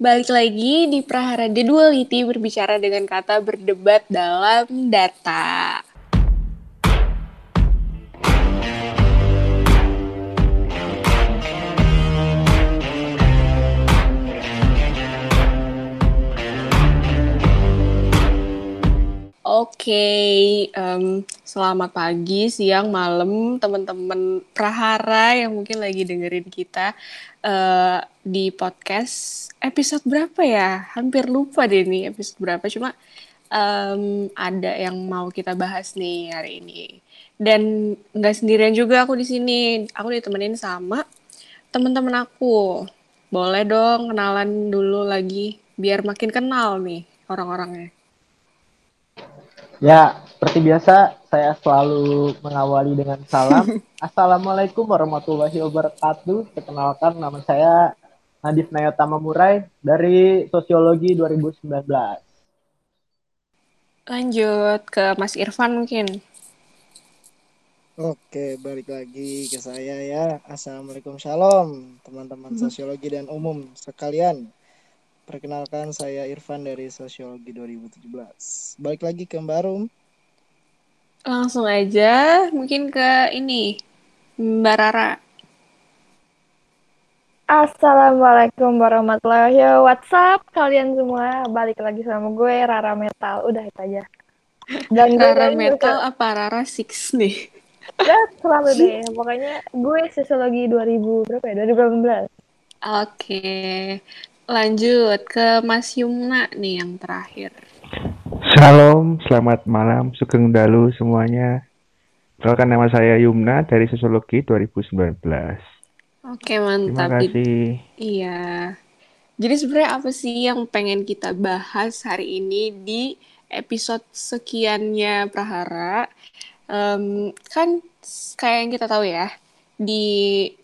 Balik lagi di Prahara Duality berbicara dengan kata berdebat dalam data. Oke, em, selamat pagi, siang, malam, teman-teman Prahara yang mungkin lagi dengerin kita eh, di podcast episode berapa ya? Hampir lupa deh nih episode berapa. Cuma em, ada yang mau kita bahas nih hari ini. Dan nggak sendirian juga aku di sini. Aku ditemenin sama teman-teman aku. Boleh dong kenalan dulu lagi biar makin kenal nih orang-orangnya. Ya, seperti biasa, saya selalu mengawali dengan salam. Assalamualaikum warahmatullahi wabarakatuh. Perkenalkan, nama saya Nadif Nayotama Murai dari Sosiologi 2019. Lanjut ke Mas Irfan mungkin. Oke, balik lagi ke saya ya. Assalamualaikum, shalom, teman-teman sosiologi dan umum sekalian. Perkenalkan saya Irfan dari Sosiologi 2017. Balik lagi ke Mbak Rum. Langsung aja mungkin ke ini Mbak Rara. Assalamualaikum warahmatullahi wabarakatuh. WhatsApp kalian semua balik lagi sama gue Rara Metal. Udah itu aja. Dan gue Rara Metal bisa- apa Rara Six nih? ya, selalu deh. Pokoknya gue sosiologi 2000 berapa ya? 2018. Oke, lanjut ke Mas Yumna nih yang terakhir. Shalom, selamat malam, sugeng dalu semuanya. Perkenalkan nama saya Yumna dari Sosiologi 2019. Oke, Terima mantap. Di- kasih. Iya. Jadi sebenarnya apa sih yang pengen kita bahas hari ini di episode sekiannya Prahara? Em, kan kayak yang kita tahu ya, di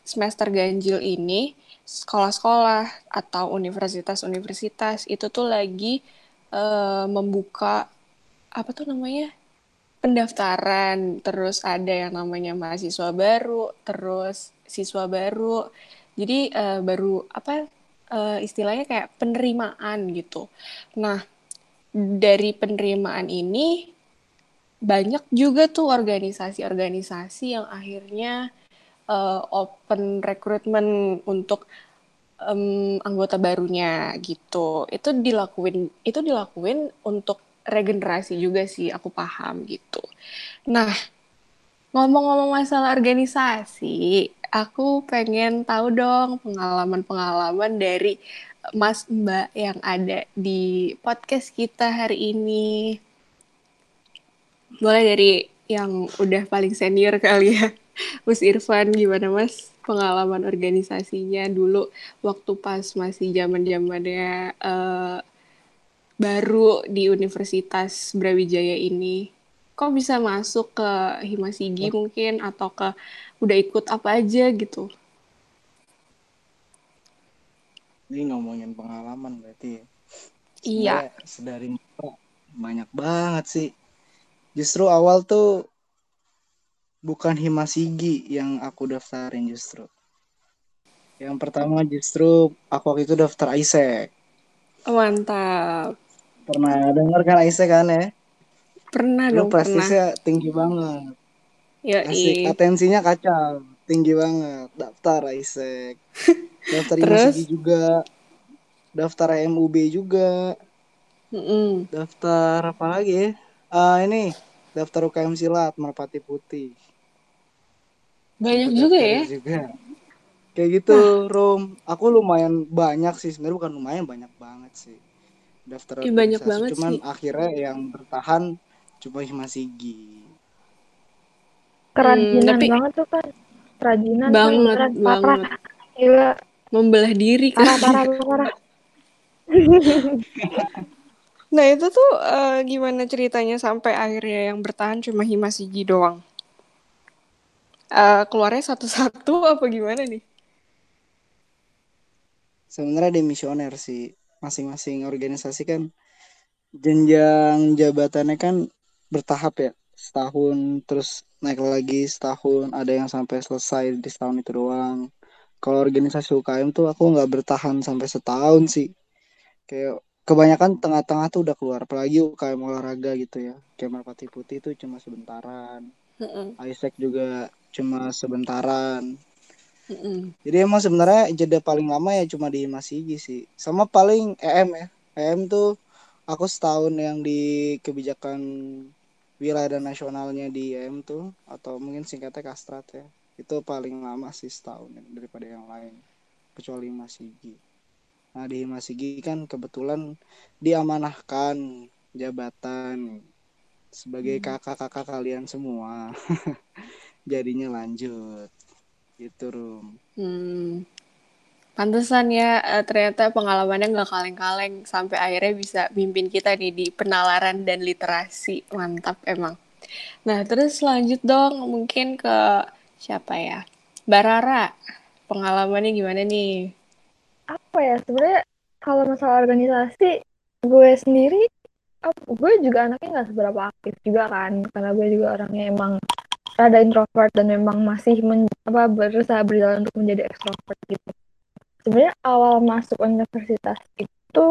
semester ganjil ini sekolah-sekolah atau universitas-universitas itu tuh lagi eh, membuka apa tuh namanya? pendaftaran, terus ada yang namanya mahasiswa baru, terus siswa baru. Jadi eh, baru apa eh, istilahnya kayak penerimaan gitu. Nah, dari penerimaan ini banyak juga tuh organisasi-organisasi yang akhirnya eh, open recruitment untuk em, anggota barunya gitu. Itu dilakuin itu dilakuin untuk regenerasi juga sih, aku paham gitu. Nah, ngomong-ngomong masalah organisasi, aku pengen tahu dong pengalaman-pengalaman dari Mas Mbak yang ada di podcast kita hari ini. Boleh dari yang udah paling senior kali ya. Mas Irfan gimana Mas pengalaman organisasinya dulu waktu pas masih zaman-zamannya eh, baru di Universitas Brawijaya ini. Kok bisa masuk ke Himasigi mungkin atau ke udah ikut apa aja gitu? Ini ngomongin pengalaman berarti. ya. Iya. Sedari banyak banget sih. Justru awal tuh bukan Himasigi yang aku daftarin justru. Yang pertama justru aku waktu itu daftar ISEC. Mantap. Pernah denger kan ISEC kan ya? Pernah Lu dong, pernah. prestisnya tinggi banget. Asik, Yoi. atensinya kacau, tinggi banget. Daftar ISEC. Daftar Terus? IMASIGI juga. Daftar MUB juga. Mm-mm. Daftar apa lagi ya? Ah, ini daftar UKM Silat Merpati Putih. Banyak Sempet juga ya. Juga. Kayak gitu, Rom. Aku lumayan banyak sih, sebenarnya bukan lumayan banyak banget sih. Daftar Ih, banyak banget Cuman sih. akhirnya yang bertahan cuma Himasigi. Kerajinan tapi- banget tuh kan. Kerajinan Banget, parah. banget. Gila, Membelah diri kan. parah, parah, parah. Nah itu tuh eh, gimana ceritanya sampai akhirnya yang bertahan cuma Himasigi doang? Eh, keluarnya satu-satu apa gimana nih? Sebenarnya demisioner sih. Masing-masing organisasi kan jenjang jabatannya kan bertahap ya. Setahun terus naik lagi setahun. Ada yang sampai selesai di setahun itu doang. Kalau organisasi UKM tuh aku nggak bertahan sampai setahun sih. kayak kebanyakan tengah-tengah tuh udah keluar apalagi UKM olahraga gitu ya kayak merpati putih tuh cuma sebentaran Mm-mm. Isaac juga cuma sebentaran. Mm-mm. jadi emang sebenarnya jeda paling lama ya cuma di Masigi sih. Sama paling EM ya. EM tuh aku setahun yang di kebijakan wilayah dan nasionalnya di EM tuh atau mungkin singkatnya kastrat ya. Itu paling lama sih setahun ya, daripada yang lain. Kecuali Masigi nah di Masigi kan kebetulan diamanahkan jabatan sebagai kakak-kakak kalian semua jadinya lanjut gitu rum Hmm. Pantesan ya, eh, ternyata pengalamannya nggak kaleng-kaleng sampai akhirnya bisa mimpin kita nih di penalaran dan literasi. Mantap emang. Nah, terus lanjut dong mungkin ke siapa ya? Mbak Rara, pengalamannya gimana nih? apa ya sebenarnya kalau masalah organisasi gue sendiri ap- gue juga anaknya nggak seberapa aktif juga kan karena gue juga orangnya emang rada introvert dan memang masih men, apa berusaha berjalan untuk menjadi extrovert gitu. Sebenarnya awal masuk universitas itu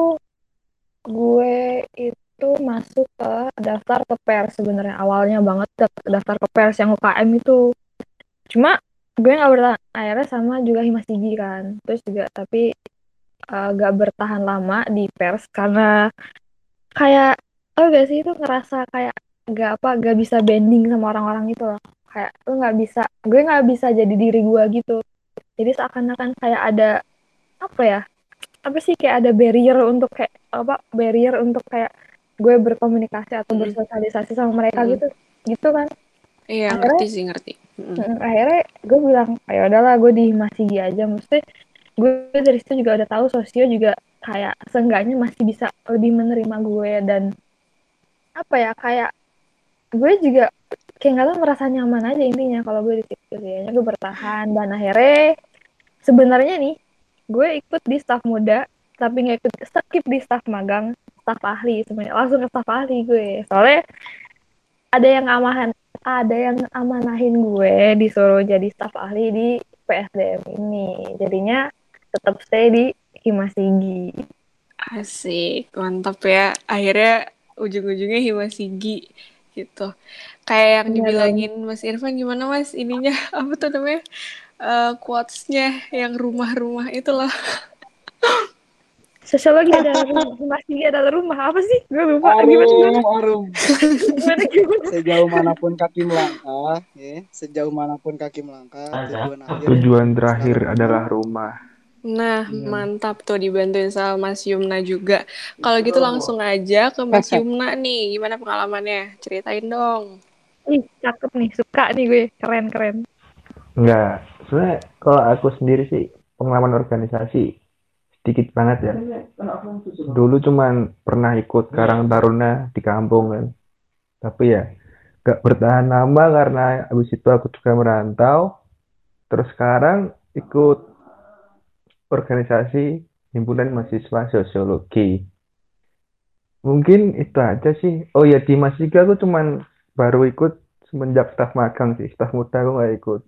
gue itu masuk ke daftar ke pers sebenarnya awalnya banget daf- daftar ke pers yang UKM itu. Cuma gue nggak bertahan akhirnya sama juga Himasigi kan. Terus juga tapi uh, bertahan lama di pers karena kayak oh gak sih itu ngerasa kayak gak apa gak bisa bending sama orang-orang itu loh kayak lu nggak bisa gue nggak bisa jadi diri gue gitu jadi seakan-akan kayak ada apa ya apa sih kayak ada barrier untuk kayak apa barrier untuk kayak gue berkomunikasi atau Mm. bersosialisasi sama mereka Mm. gitu gitu kan Iya, Akhirnya- ngerti sih, ngerti. Mm, akhirnya gue bilang ayo udahlah gue di Masigi aja mesti gue dari situ juga udah tahu sosio juga kayak seenggaknya masih bisa lebih menerima gue dan apa ya kayak gue juga kayak nggak tahu merasa nyaman aja intinya kalau gue di situ kayaknya gue bertahan dan akhirnya sebenarnya nih gue ikut di staf muda tapi nggak ikut skip di staf magang staf ahli sebenarnya. Langsung ke staf ahli gue. Soalnya ada yang amahan ada yang amanahin gue disuruh jadi staf ahli di PSDM ini. Jadinya tetap stay di Himasigi Asik, mantap ya. Akhirnya ujung-ujungnya Himasigi gitu. Kayak yang Iya dibilangin Mas Irfan gimana Mas ininya apa tuh namanya? Eh quotes-nya yang rumah-rumah itu loh. sosiologi adalah rumah Himasigi adalah rumah apa sih gue lupa gimana arum arum gimana gimana sejauh mana pun kaki melangkah ya sejauh mana pun kaki melangkah tujuan akhir Tujuan terakhir adalah rumah. Nah, Iya. mantap tuh dibantuin sama Mas Yumna juga. Kalau gitu langsung aja ke Mas Yumna nih. Gimana pengalamannya? Ceritain dong. Ih cakep nih suka nih gue keren keren Enggak, sebenarnya kalau aku sendiri sih pengalaman organisasi sedikit banget ya. Dulu cuman pernah ikut Karang Taruna di kampung kan. Tapi ya gak bertahan lama karena habis itu aku juga merantau. Terus sekarang ikut organisasi himpunan mahasiswa sosiologi. Mungkin itu aja sih. Oh ya di Masika aku cuman baru ikut semenjak staf magang sih. Staf muda aku nggak ikut.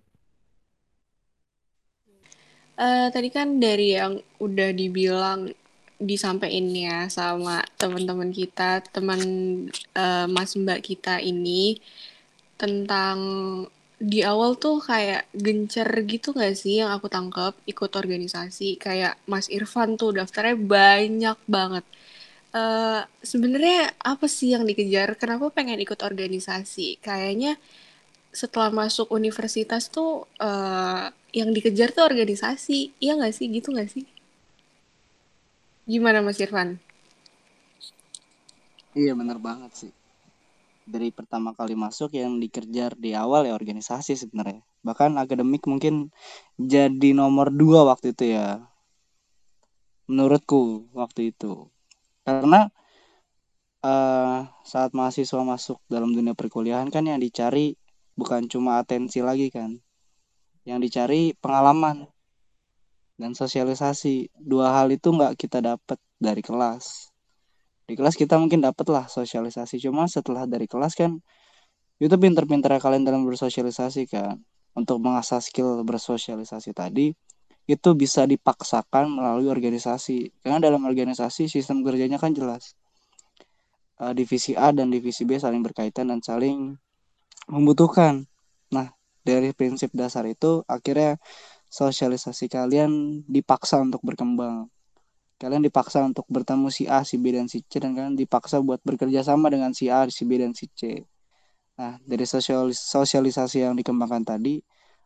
Eh, tadi kan dari yang udah dibilang disampaikan ya sama teman-teman kita, teman eh, Mas Mbak kita ini tentang di awal tuh kayak gencer gitu gak sih yang aku tangkap ikut organisasi kayak Mas Irfan tuh daftarnya banyak banget. Eh sebenarnya apa sih yang dikejar? Kenapa pengen ikut organisasi? Kayaknya setelah masuk universitas tuh eh yang dikejar tuh organisasi. Iya nggak sih? Gitu nggak sih? Gimana Mas Irfan? iya bener banget sih dari pertama kali masuk yang dikejar di awal ya organisasi sebenarnya bahkan akademik mungkin jadi nomor dua waktu itu ya menurutku waktu itu karena eh saat mahasiswa masuk dalam dunia perkuliahan kan yang dicari bukan cuma atensi lagi kan. Yang dicari pengalaman dan sosialisasi. Dua hal itu nggak kita dapat dari kelas. Di kelas kita mungkin dapat lah sosialisasi. Cuma setelah dari kelas kan itu pinter-pinter kalian dalam bersosialisasi kan. Untuk mengasah skill bersosialisasi tadi itu bisa dipaksakan melalui organisasi. Karena dalam organisasi sistem kerjanya kan jelas. Uh, divisi A dan divisi B saling berkaitan dan saling membutuhkan. Nah, dari prinsip dasar itu akhirnya sosialisasi kalian dipaksa untuk berkembang. Kalian dipaksa untuk bertemu si A, si B, dan si C dan kalian dipaksa buat bekerja sama dengan si A, si B, dan si C. Nah, dari sosialis sosialisasi yang dikembangkan tadi,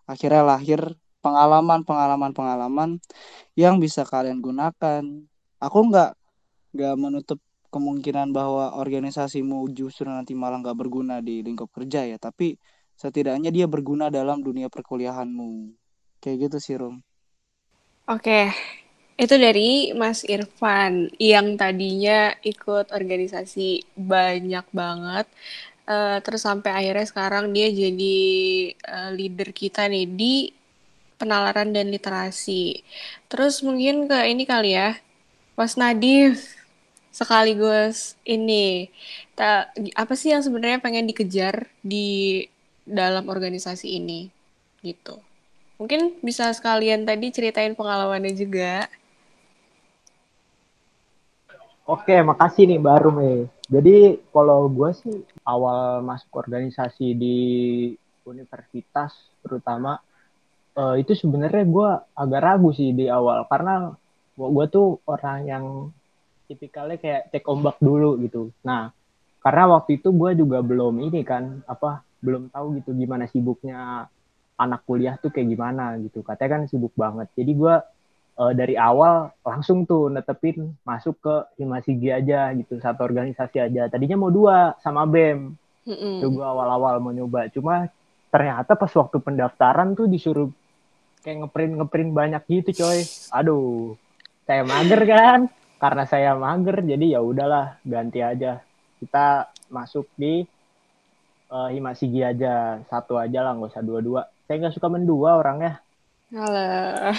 akhirnya lahir pengalaman, pengalaman, pengalaman yang bisa kalian gunakan. Aku nggak nggak menutup kemungkinan bahwa organisasimu justru nanti malah nggak berguna di lingkup kerja ya, tapi setidaknya dia berguna dalam dunia perkuliahanmu. Kayak gitu sih, Rum. Oke, itu dari Mas Irfan yang tadinya ikut organisasi banyak banget. Uh, terus sampai akhirnya sekarang dia jadi uh, leader kita nih di penalaran dan literasi. Terus mungkin ke ini kali ya, Mas Nadif sekaligus ini ta, apa sih yang sebenarnya pengen dikejar di dalam organisasi ini gitu. Mungkin bisa sekalian tadi ceritain pengalamannya juga. Oke, makasih nih baru nih. Jadi kalau gue sih awal masuk organisasi di universitas terutama uh, itu sebenarnya gue agak ragu sih di awal. Karena gue tuh orang yang tipikalnya kayak cek ombak dulu gitu. Nah, karena waktu itu gue juga belum ini kan apa belum tahu gitu gimana sibuknya anak kuliah tuh kayak gimana gitu. Katanya kan sibuk banget. Jadi gue uh, dari awal langsung tuh netepin masuk ke Himasigi aja gitu satu organisasi aja. Tadinya mau dua sama bem mm-hmm. gue awal-awal mau nyoba. Cuma ternyata pas waktu pendaftaran tuh disuruh kayak ngeprint ngeprint banyak gitu coy aduh saya mager kan karena saya mager jadi ya udahlah ganti aja kita masuk di uh, Himasigi aja satu aja lah nggak usah dua-dua saya nggak suka mendua orangnya. Alah.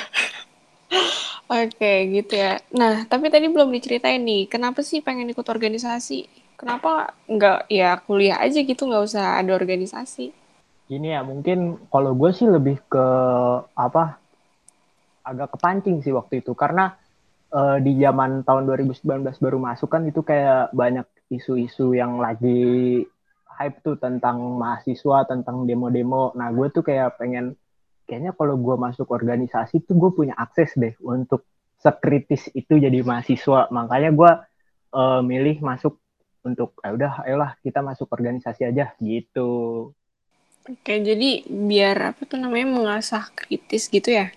Oke, gitu ya. Nah, tapi tadi belum diceritain nih, kenapa sih pengen ikut organisasi? Kenapa nggak ya kuliah aja gitu, nggak usah ada organisasi? Gini ya, mungkin kalau gue sih lebih ke apa? Agak kepancing sih waktu itu, karena uh, di zaman tahun 2019 baru masuk kan itu kayak banyak isu-isu yang lagi hype tuh tentang mahasiswa, tentang demo-demo. Nah, gue tuh kayak pengen, kayaknya kalau gue masuk organisasi tuh gue punya akses deh untuk sekritis itu jadi mahasiswa. Makanya gue uh, milih masuk untuk, ya udah, ayolah kita masuk organisasi aja gitu. Oke, jadi biar apa tuh namanya mengasah kritis gitu ya?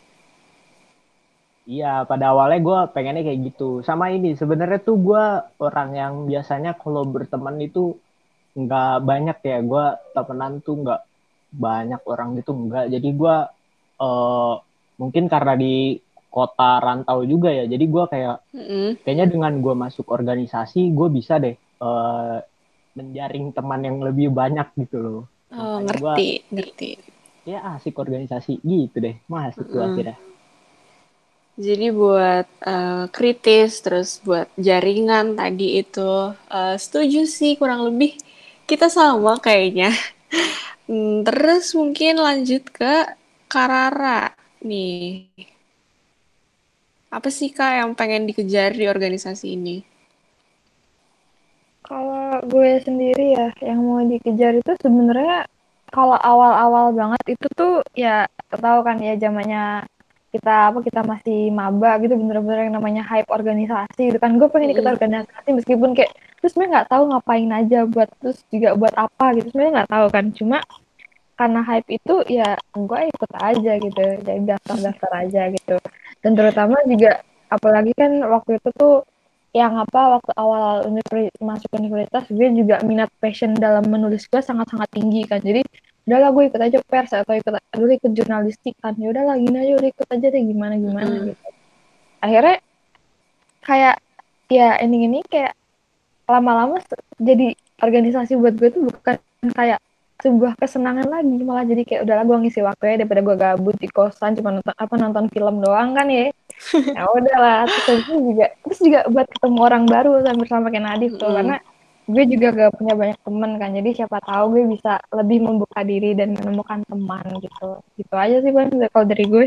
Iya, pada awalnya gue pengennya kayak gitu. Sama ini, sebenarnya tuh gue orang yang biasanya kalau berteman itu nggak banyak ya gue temenan tuh nggak banyak orang gitu enggak jadi gue uh, mungkin karena di kota rantau juga ya jadi gue kayak mm-hmm. kayaknya dengan gue masuk organisasi gue bisa deh uh, menjaring teman yang lebih banyak gitu loh oh, ngerti gua, ngerti ya asik organisasi gitu deh masuk tuh akhirnya jadi buat uh, kritis terus buat jaringan tadi itu uh, setuju sih kurang lebih kita sama kayaknya. Hmm, terus mungkin lanjut ke Karara nih. Apa sih Kak yang pengen dikejar di organisasi ini? Kalau gue sendiri ya, yang mau dikejar itu sebenarnya kalau awal-awal banget itu tuh ya tahu kan ya zamannya kita apa kita masih maba gitu bener-bener yang namanya hype organisasi gitu kan. Gue pengen ikut organisasi meskipun kayak terus sebenarnya nggak tahu ngapain aja buat terus juga buat apa gitu sebenarnya nggak tahu kan. Cuma karena hype itu ya gue ikut aja gitu jadi daftar-daftar aja gitu. Dan terutama juga apalagi kan waktu itu tuh yang apa waktu awal masuk universitas gue juga minat passion dalam menulis gue sangat-sangat tinggi kan. Jadi udahlah gue ikut aja pers atau ikut dulu ikut jurnalistik kan. Ya udahlah gini aja udah ikut aja deh gimana gimana hmm. gitu. Akhirnya kayak ya ini ini kayak lama-lama jadi organisasi buat gue tuh bukan kayak sebuah kesenangan lagi malah jadi kayak udahlah gue ngisi waktunya daripada gue gabut di kosan cuma nonton apa nonton film doang kan ya ya udahlah terus juga terus juga buat ketemu orang baru sambil sama kayak Nadif tuh mm. karena gue juga gak punya banyak temen kan jadi siapa tahu gue bisa lebih membuka diri dan menemukan teman gitu gitu aja sih bang kalau dari gue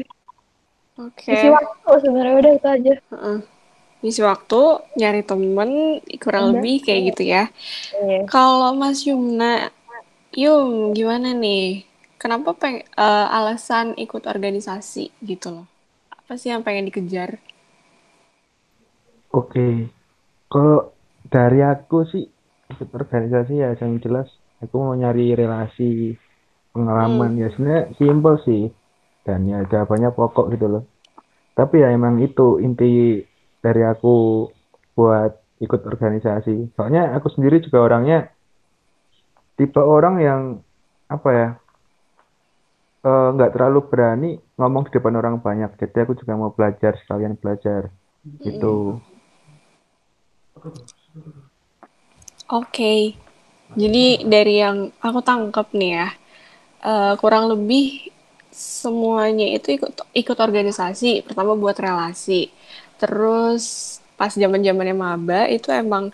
Oke. isi waktu sebenarnya udah itu aja Heeh. Ngisi waktu, nyari temen, kurang Udah. lebih kayak gitu ya. Iya. Kalau Mas Yumna, Yum, gimana nih? Kenapa peng eh, alasan ikut organisasi gitu loh? Apa sih yang pengen dikejar? Oke, kalau dari aku sih ikut organisasi ya yang jelas aku mau nyari relasi pengalaman ya sebenarnya simpel sih dan ya jawabannya pokok gitu loh. Tapi ya emang itu inti dari aku buat ikut organisasi. Soalnya aku sendiri juga orangnya tipe orang yang apa ya eh, nggak terlalu berani ngomong di depan orang banyak. Jadi aku juga mau belajar sekalian belajar gitu. Oke, jadi dari yang aku tangkap nih ya, eh, kurang lebih semuanya itu ikut ikut organisasi. Pertama buat relasi, terus pas zaman zamannya maba itu emang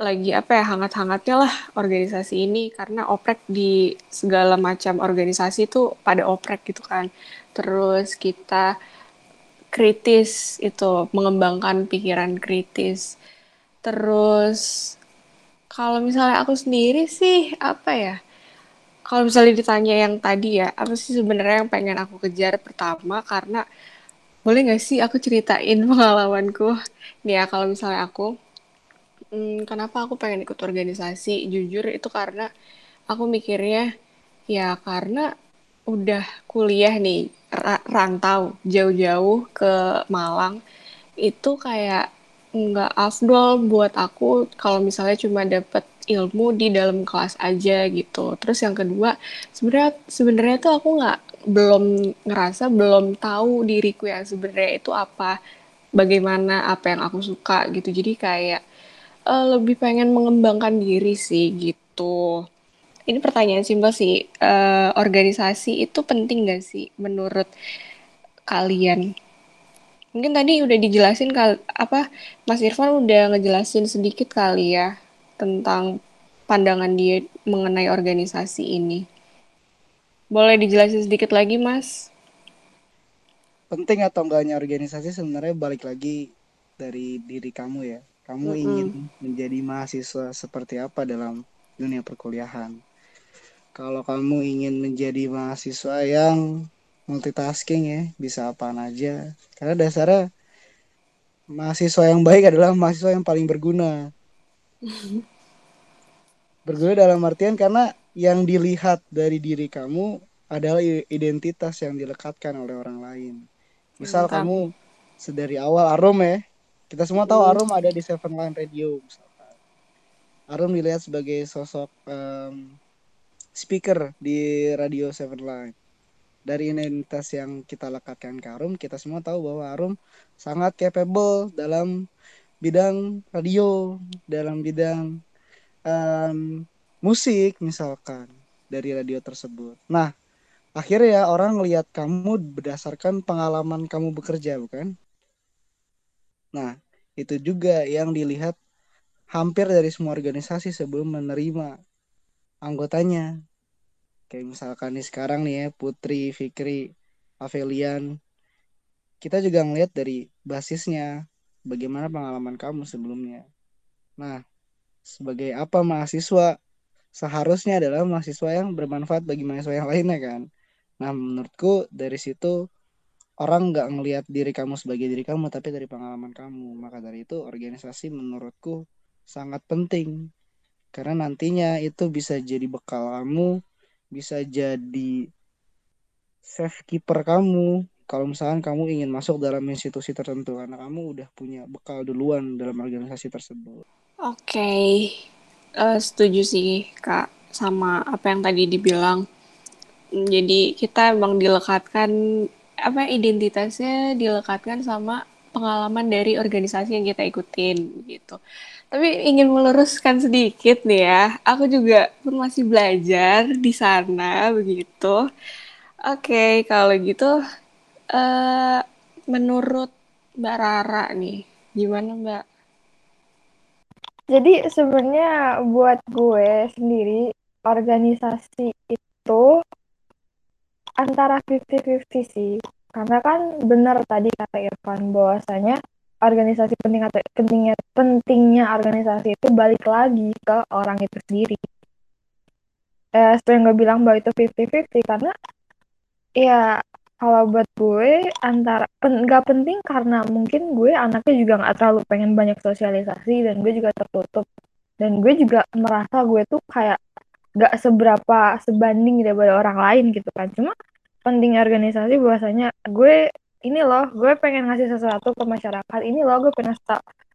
lagi apa ya hangat-hangatnya lah organisasi ini karena oprek di segala macam organisasi itu pada oprek gitu kan. Terus kita kritis itu mengembangkan pikiran kritis. Terus kalau misalnya aku sendiri sih apa ya? Kalau misalnya ditanya yang tadi ya, apa sih sebenarnya yang pengen aku kejar pertama karena boleh nggak sih aku ceritain pengalamanku? Nih ya kalau misalnya aku, hmm, kenapa aku pengen ikut organisasi? Jujur itu karena aku mikirnya ya karena udah kuliah nih ra- rantau jauh-jauh ke Malang itu kayak nggak afdol buat aku kalau misalnya cuma dapet ilmu di dalam kelas aja gitu. Terus yang kedua, sebenarnya sebenarnya tuh aku nggak belum ngerasa belum tahu diriku yang sebenarnya itu apa, bagaimana apa yang aku suka gitu. Jadi kayak eh, lebih pengen mengembangkan diri sih gitu. Ini pertanyaan simpel sih. Eh, organisasi itu penting gak sih menurut kalian? Mungkin tadi udah dijelasin kal apa Mas Irfan udah ngejelasin sedikit kali ya tentang pandangan dia mengenai organisasi ini. Boleh dijelasin sedikit lagi, Mas? penting atau enggaknya organisasi sebenarnya balik lagi dari diri kamu ya. Kamu Mm-mm. ingin menjadi mahasiswa seperti apa dalam dunia perkuliahan. Kalau kamu ingin menjadi mahasiswa yang multitasking ya, bisa apaan aja. Karena dasarnya mahasiswa yang baik adalah mahasiswa yang paling berguna. Berguna dalam artian karena yang dilihat dari diri kamu adalah identitas yang dilekatkan oleh orang lain. Misal Mantap. kamu sedari awal Arum ya, kita semua tahu Arum ada di Seven Line Radio. misalkan. Arum dilihat sebagai sosok em, speaker di radio Seven Line. Dari identitas yang kita lekatkan ke Arum, kita semua tahu bahwa Arum sangat capable dalam bidang radio, dalam bidang em, musik misalkan dari radio tersebut. Nah, akhirnya orang ngelihat kamu berdasarkan pengalaman kamu bekerja, bukan? Nah, itu juga yang dilihat hampir dari semua organisasi sebelum menerima anggotanya. Kayak misalkan nih sekarang nih ya, Putri, Fikri, Avelian. Kita juga ngelihat dari basisnya, bagaimana pengalaman kamu sebelumnya. Nah, sebagai apa mahasiswa seharusnya adalah mahasiswa yang bermanfaat bagi mahasiswa yang lainnya kan. Nah, menurutku dari situ orang nggak ngelihat diri kamu sebagai diri kamu, tapi dari pengalaman kamu. Maka dari itu organisasi menurutku sangat penting karena nantinya itu bisa jadi bekal kamu, bisa jadi safe keeper kamu. Kalau misalkan kamu ingin masuk dalam institusi tertentu karena kamu udah punya bekal duluan dalam organisasi tersebut. Oke, Eh, setuju sih Kak sama apa yang tadi dibilang. Jadi kita emang dilekatkan apa identitasnya dilekatkan sama pengalaman dari organisasi yang kita ikutin gitu. Tapi ingin meluruskan sedikit nih ya, aku juga pun masih belajar di sana begitu. Oke, kalau gitu eh menurut Mbak Rara nih, gimana Mbak? Jadi sebenarnya buat gue sendiri organisasi itu antara 50-50 sih. Karena kan benar tadi kata Irfan bahwasanya organisasi penting atau pentingnya pentingnya organisasi itu balik lagi ke orang itu sendiri. Eh, seperti yang gue bilang bahwa itu 50-50 karena ya kalau buat gue antara pen, gak penting karena mungkin gue anaknya juga nggak terlalu pengen banyak sosialisasi dan gue juga tertutup dan gue juga merasa gue tuh kayak gak seberapa sebanding daripada orang lain gitu kan cuma penting organisasi bahwasanya gue ini loh gue pengen ngasih sesuatu ke masyarakat ini loh gue pengen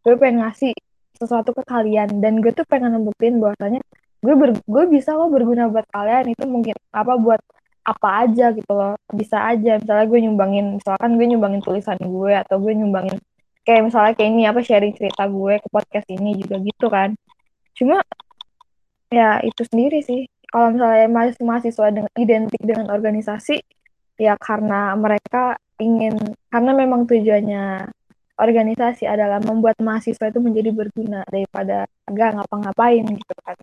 gue pengen ngasih sesuatu ke kalian. Dan gue tuh pengen ngebuktiin bahwasanya gue ber, gue bisa kok berguna buat kalian itu mungkin apa buat apa aja gitu loh bisa aja. Misalnya gue nyumbangin misalkan gue nyumbangin tulisan gue atau gue nyumbangin kayak misalnya kayak ini apa sharing cerita gue ke podcast ini juga gitu kan. Cuma ya itu sendiri sih. Kalau misalnya mahasiswa dengan identik dengan organisasi ya karena mereka ingin karena memang tujuannya organisasi adalah membuat mahasiswa itu menjadi berguna daripada gak ngapa-ngapain gitu kan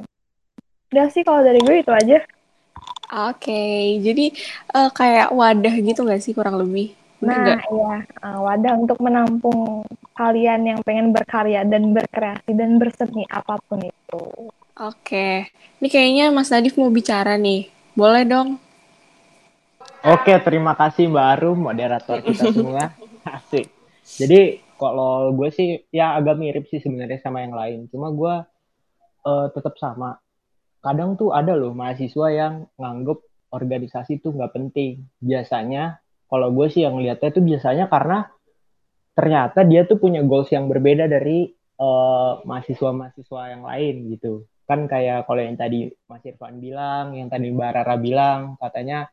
udah sih kalau dari gue itu aja Oke, okay. jadi uh, kayak wadah gitu nggak sih kurang lebih? Nah, gak? ya uh, wadah untuk menampung kalian yang pengen berkarya dan berkreasi dan berseni apa pun itu. Oke, okay. ini kayaknya Mas Nadif mau bicara nih, boleh dong? Oke, terima kasih Mbak Arum, moderator kita semua. Asik. Jadi kalau gue sih ya agak mirip sih sebenarnya sama yang lain, cuma gue uh, tetap sama kadang tuh ada loh mahasiswa yang nganggep organisasi tuh nggak penting. Biasanya kalau gue sih yang lihatnya tuh biasanya karena ternyata dia tuh punya goals yang berbeda dari mahasiswa mahasiswa-mahasiswa yang lain gitu. Kan kayak kalau yang tadi Mas Irfan bilang, yang tadi Mbak Rara bilang, katanya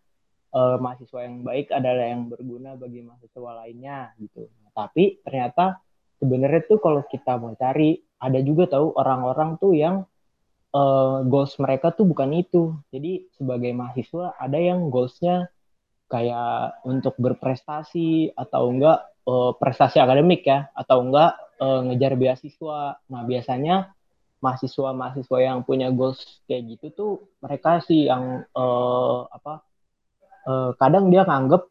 uh, mahasiswa yang baik adalah yang berguna bagi mahasiswa lainnya gitu. tapi ternyata sebenarnya tuh kalau kita mau cari ada juga tahu orang-orang tuh yang uh, goals mereka tuh bukan itu. Jadi sebagai mahasiswa ada yang goalsnya kayak untuk berprestasi atau enggak uh, prestasi akademik ya atau enggak uh, ngejar beasiswa. Nah biasanya mahasiswa-mahasiswa yang punya goals kayak gitu tuh mereka sih yang uh, apa uh, kadang dia nganggep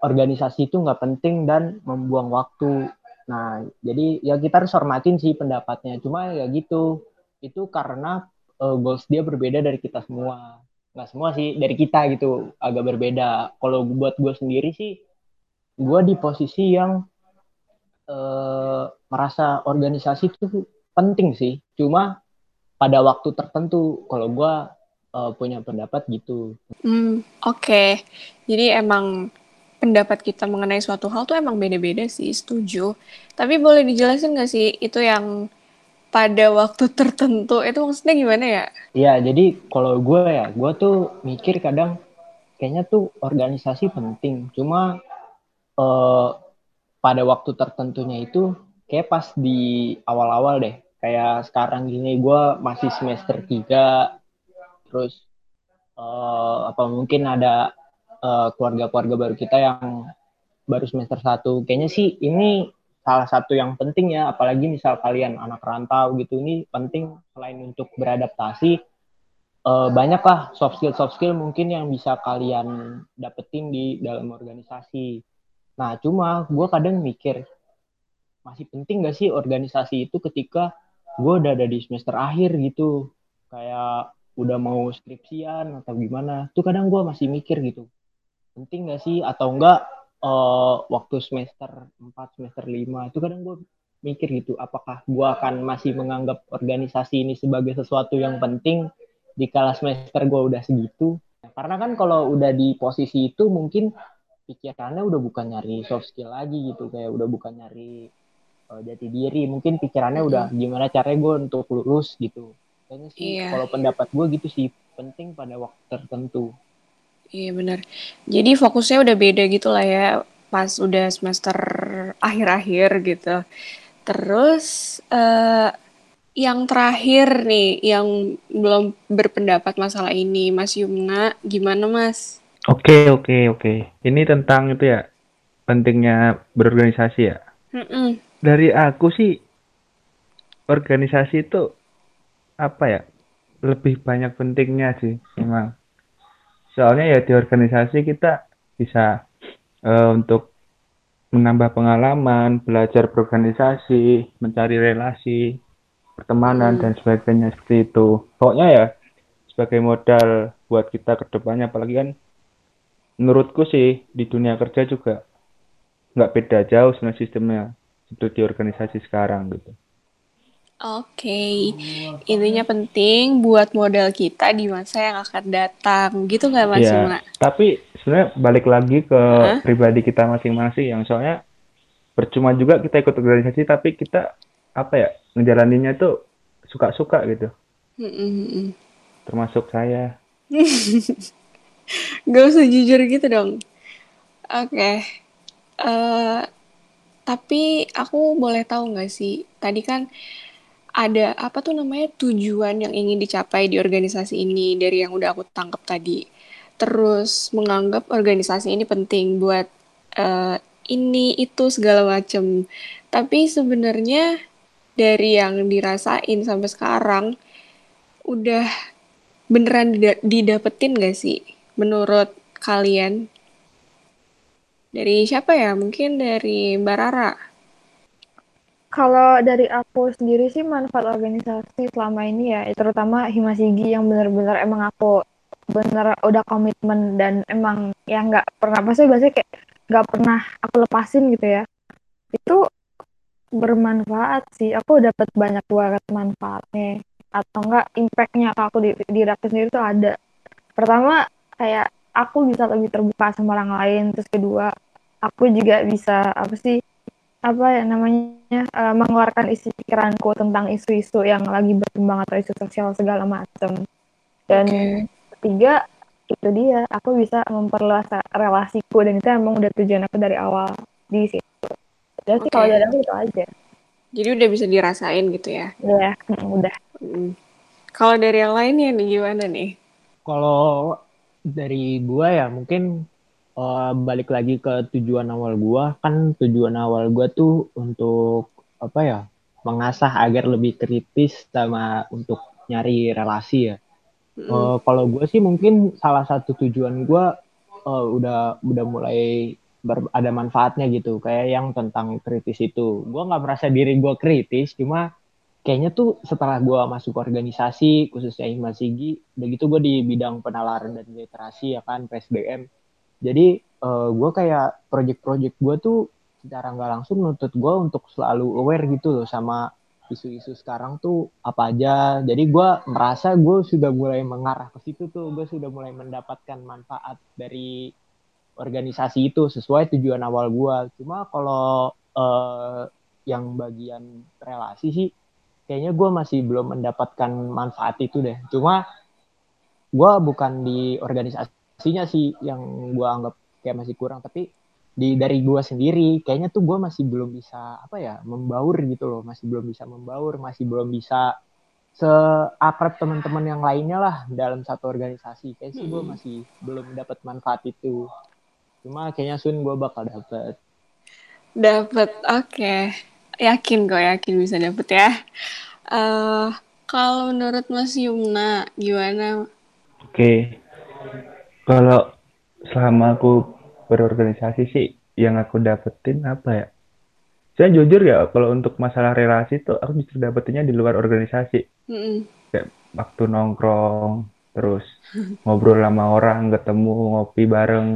organisasi itu nggak penting dan membuang waktu. Nah, jadi ya kita harus hormatin sih pendapatnya. Cuma ya gitu, itu karena uh, goals dia berbeda dari kita semua nggak semua sih dari kita gitu agak berbeda kalau buat gue sendiri sih gue di posisi yang uh, merasa organisasi itu penting sih cuma pada waktu tertentu kalau gue uh, punya pendapat gitu. Hmm, Oke, okay. jadi emang pendapat kita mengenai suatu hal tuh emang beda-beda sih, setuju. Tapi boleh dijelasin nggak sih itu yang pada waktu tertentu itu maksudnya gimana ya? Iya, jadi kalau gue ya, gue tuh mikir kadang kayaknya tuh organisasi penting. Cuma uh, pada waktu tertentunya itu kayak pas di awal-awal deh. Kayak sekarang gini gue masih semester 3, terus uh, apa mungkin ada keluarga-keluarga uh, baru kita yang baru semester 1. Kayaknya sih ini salah satu yang penting ya. Apalagi misal kalian anak rantau gitu ini penting selain untuk beradaptasi uh, banyaklah soft skill soft skill mungkin yang bisa kalian dapetin di dalam organisasi. Nah cuma gue kadang mikir masih penting gak sih organisasi itu ketika gue udah ada di semester akhir gitu? Kayak udah mau skripsian atau gimana tuh kadang gue masih mikir gitu penting gak sih? Atau enggak uh, waktu semester 4, semester 5 itu kadang gue mikir gitu apakah gue akan masih menganggap organisasi ini sebagai sesuatu yang penting di kala semester gue udah segitu? Karena kan kalau udah di posisi itu mungkin pikirannya udah bukan nyari soft skill lagi gitu kayak udah bukan nyari uh, jati diri mungkin pikirannya udah gimana caranya gue untuk lulus gitu kayaknya sih yeah. kalau pendapat gue gitu sih penting pada waktu tertentu Iya benar. Jadi fokusnya udah beda gitu lah ya pas udah semester akhir-akhir gitu. Terus uh, yang terakhir nih yang belum berpendapat masalah ini Mas Yumna gimana Mas? Oke oke oke. Ini tentang itu ya pentingnya berorganisasi ya. Mm -mm. Dari aku sih organisasi itu apa ya lebih banyak pentingnya sih memang soalnya ya di organisasi kita bisa uh, untuk menambah pengalaman, belajar berorganisasi, mencari relasi, pertemanan hmm. dan sebagainya seperti itu. Pokoknya ya sebagai modal buat kita ke depannya apalagi kan menurutku sih di dunia kerja juga nggak beda jauh sebenarnya sistemnya seperti organisasi sekarang gitu. Oke, okay. intinya penting buat modal kita di masa yang akan datang, gitu nggak Mas ya, Tapi sebenarnya balik lagi ke huh? pribadi kita masing-masing, yang soalnya percuma juga kita ikut organisasi, tapi kita apa ya ngejalaninnya tuh suka-suka gitu. Mm -mm. Termasuk saya. Gak usah jujur gitu dong. Oke. Okay. Uh, eh, tapi aku boleh tahu nggak sih, tadi kan ada apa tuh namanya tujuan yang ingin dicapai di organisasi ini dari yang udah aku tangkap tadi. Terus menganggap organisasi ini penting buat uh, ini itu segala macem. Tapi sebenarnya dari yang dirasain sampai sekarang udah beneran didapetin gak sih menurut kalian? Dari siapa ya? Mungkin dari Mbak Rara. Kalau dari aku sendiri sih manfaat organisasi selama ini ya, terutama Himasigi yang benar-benar emang aku bener udah komitmen dan emang yang nggak pernah pasti biasanya kayak nggak pernah aku lepasin gitu ya. Itu bermanfaat sih aku dapat banyak banget manfaatnya. Atau enggak impactnya ke aku di diri aku sendiri tuh ada. Pertama kayak aku bisa lebih terbuka sama orang lain terus kedua aku juga bisa apa sih apa ya namanya uh, mengeluarkan isi pikiranku tentang isu-isu yang lagi berkembang atau isu sosial segala macam dan okay. ketiga itu dia aku bisa memperluas relasiku dan itu emang udah tujuan aku dari awal di situ jadi okay. kalau dari aku itu aja jadi udah bisa dirasain gitu ya Iya, hmm, udah hmm. kalau dari yang lainnya nih gimana nih kalau dari gua ya mungkin uh, balik lagi ke tujuan awal gua kan tujuan awal gua tuh untuk apa ya mengasah agar lebih kritis sama untuk nyari relasi ya. Mm. Uh, kalau gue sih mungkin salah satu tujuan gue uh, udah udah mulai ber, ada manfaatnya gitu kayak yang tentang kritis itu. Gue nggak merasa diri gue kritis, cuma kayaknya tuh setelah gue masuk organisasi khususnya Himasigi, begitu gue di bidang penalaran dan literasi ya kan PSDM jadi uh, eh, gue kayak project-project gue tuh secara nggak langsung nuntut gue untuk selalu aware gitu loh sama isu-isu sekarang tuh apa aja. Jadi gue merasa gue sudah mulai mengarah ke situ tuh. Gue sudah mulai mendapatkan manfaat dari organisasi itu sesuai tujuan awal gue cuma kalau uh, yang bagian relasi sih kayaknya gue masih belum mendapatkan manfaat itu deh. Cuma gue bukan di organisasi sih yang gue anggap kayak masih kurang tapi di dari gue sendiri kayaknya tuh gue masih belum bisa apa ya membaur gitu loh. Masih belum bisa membaur masih belum bisa seakrab teman-teman yang lainnya lah dalam satu organisasi. Kayak sih gue masih belum dapat manfaat itu. Cuma kayaknya Sun gue bakal dapet. Dapet oke. Okay. yakin kok yakin bisa dapet ya. Uh, kalau menurut Mas Yumna gimana? Oke. okay kalau selama aku berorganisasi sih yang aku dapetin apa ya? Saya jujur ya kalau untuk masalah relasi tuh aku justru dapetinnya di luar organisasi. Mm-hmm. Kayak waktu nongkrong, terus ngobrol sama orang, ketemu, ngopi bareng,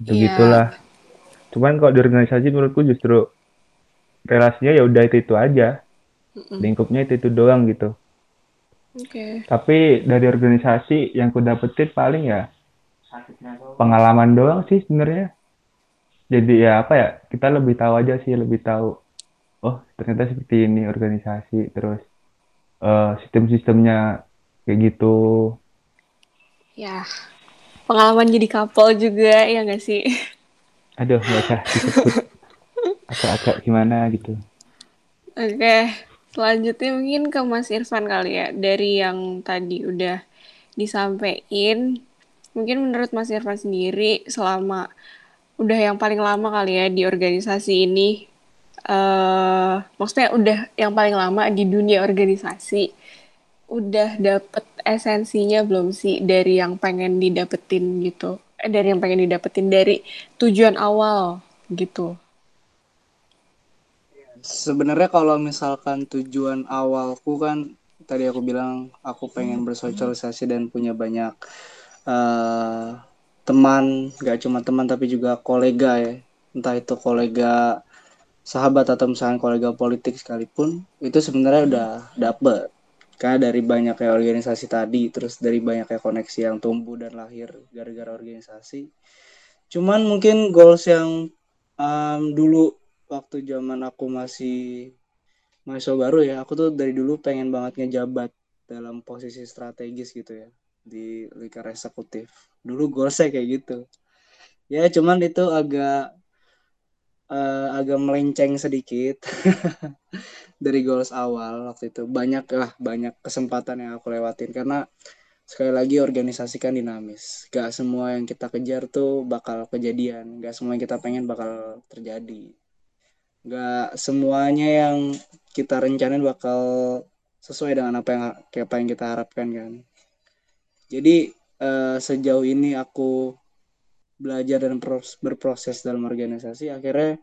begitulah. Yeah. Cuman kalau di organisasi menurutku justru relasinya ya udah itu itu aja, mm-hmm. lingkupnya itu itu doang gitu. Okay. Tapi dari organisasi yang aku dapetin paling ya pengalaman doang sih sebenarnya. Jadi ya apa ya kita lebih tahu aja sih lebih tahu oh ternyata seperti ini organisasi terus uh, sistem-sistemnya kayak gitu. Ya pengalaman jadi kapal juga ya nggak sih? Aduh nggak usah agak-agak gimana gitu. Oke selanjutnya mungkin ke Mas Irfan kali ya. Dari yang tadi udah disampaikan Mungkin menurut Mas Irfan sendiri selama udah yang paling lama kali ya di organisasi ini, uh, maksudnya udah yang paling lama di dunia organisasi, udah dapet esensinya belum sih dari yang pengen didapetin gitu? Eh, dari yang pengen didapetin dari tujuan awal gitu? Sebenarnya kalau misalkan tujuan awalku kan tadi aku bilang aku pengen bersosialisasi dan punya banyak uh, teman gak cuma teman tapi juga kolega ya. Entah itu kolega sahabat atau misalnya kolega politik sekalipun itu sebenarnya udah dapet. Karena dari banyaknya organisasi tadi terus dari banyaknya koneksi yang tumbuh dan lahir gara-gara organisasi. Cuman mungkin goals yang um, dulu waktu zaman aku masih mahasiswa baru ya aku tuh dari dulu pengen banget ngejabat dalam posisi strategis gitu ya di lingkar eksekutif. Dulu goalsnya kayak gitu. Ya cuman itu agak uh, agak melenceng sedikit dari goals awal waktu itu. Banyak lah banyak kesempatan yang aku lewatin karena sekali lagi organisasi kan dinamis. Gak semua yang kita kejar tuh bakal kejadian. Gak semua yang kita pengen bakal terjadi. Gak semuanya yang kita rencanain bakal sesuai dengan apa yang apa yang kita harapkan kan jadi uh, sejauh ini aku belajar dan berproses dalam organisasi akhirnya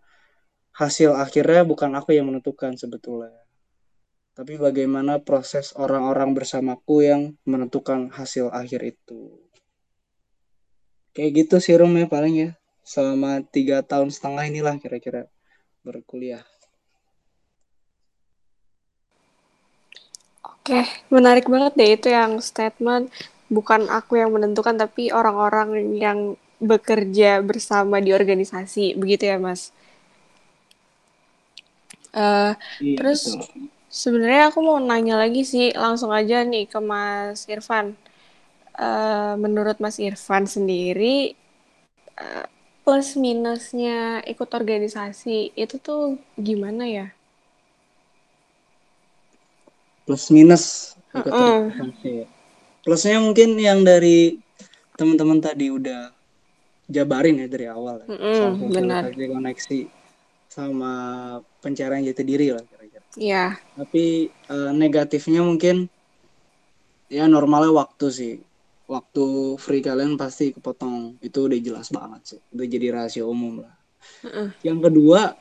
hasil akhirnya bukan aku yang menentukan sebetulnya. Tapi bagaimana proses orang-orang bersamaku yang menentukan hasil akhir itu. Kayak gitu sih Rum ya paling ya. Selama tiga tahun setengah inilah kira-kira berkuliah. Oke, menarik banget deh itu yang statement bukan aku yang menentukan tapi orang-orang yang bekerja bersama di organisasi begitu ya mas? Uh, iya, terus sebenarnya aku mau nanya lagi sih langsung aja nih ke mas Irfan. Uh, menurut mas Irfan sendiri uh, plus minusnya ikut organisasi itu tuh gimana ya? Plus minus ikut uh -uh. organisasi plusnya mungkin yang dari teman-teman tadi udah jabarin ya dari awal ya. Mm-hmm, benar. koneksi sama pencarian jati diri lah kira-kira. Iya. Yeah. Tapi uh, negatifnya mungkin ya normalnya waktu sih. Waktu free kalian pasti kepotong. Itu udah jelas banget sih. Udah jadi rahasia umum lah. Uh-uh. Yang kedua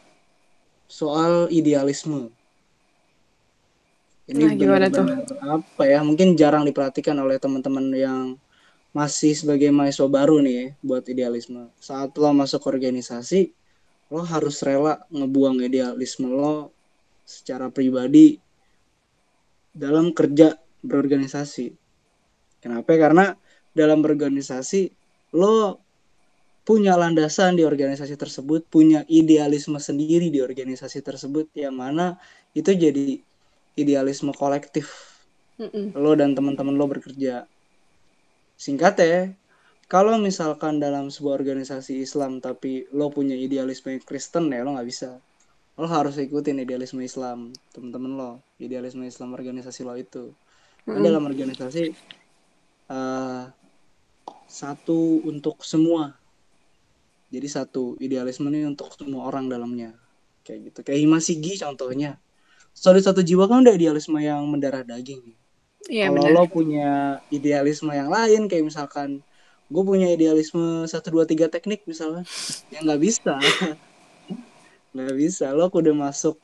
soal idealisme. Ini nah, gimana tuh? Apa ya? Mungkin jarang diperhatikan oleh teman-teman yang masih sebagai mahasiswa baru nih ya, buat idealisme. Saat lo masuk organisasi, lo harus rela ngebuang idealisme lo secara pribadi dalam kerja berorganisasi. Kenapa? Karena dalam berorganisasi lo punya landasan di organisasi tersebut, punya idealisme sendiri di organisasi tersebut yang mana itu jadi idealisme kolektif. Mm -mm. Lo dan teman-teman lo bekerja singkat ya kalau misalkan dalam sebuah organisasi Islam tapi lo punya idealisme Kristen ya lo nggak bisa lo harus ikutin idealisme Islam temen-temen lo idealisme Islam organisasi lo itu mm. dalam organisasi uh, satu untuk semua jadi satu idealisme ini untuk semua orang dalamnya kayak gitu kayak Himasigi contohnya solid satu jiwa kan udah idealisme yang mendarah daging Iya, Kalau lo punya idealisme yang lain kayak misalkan gue punya idealisme satu dua tiga teknik misalnya, ya nggak bisa, nggak bisa. Lo kudu masuk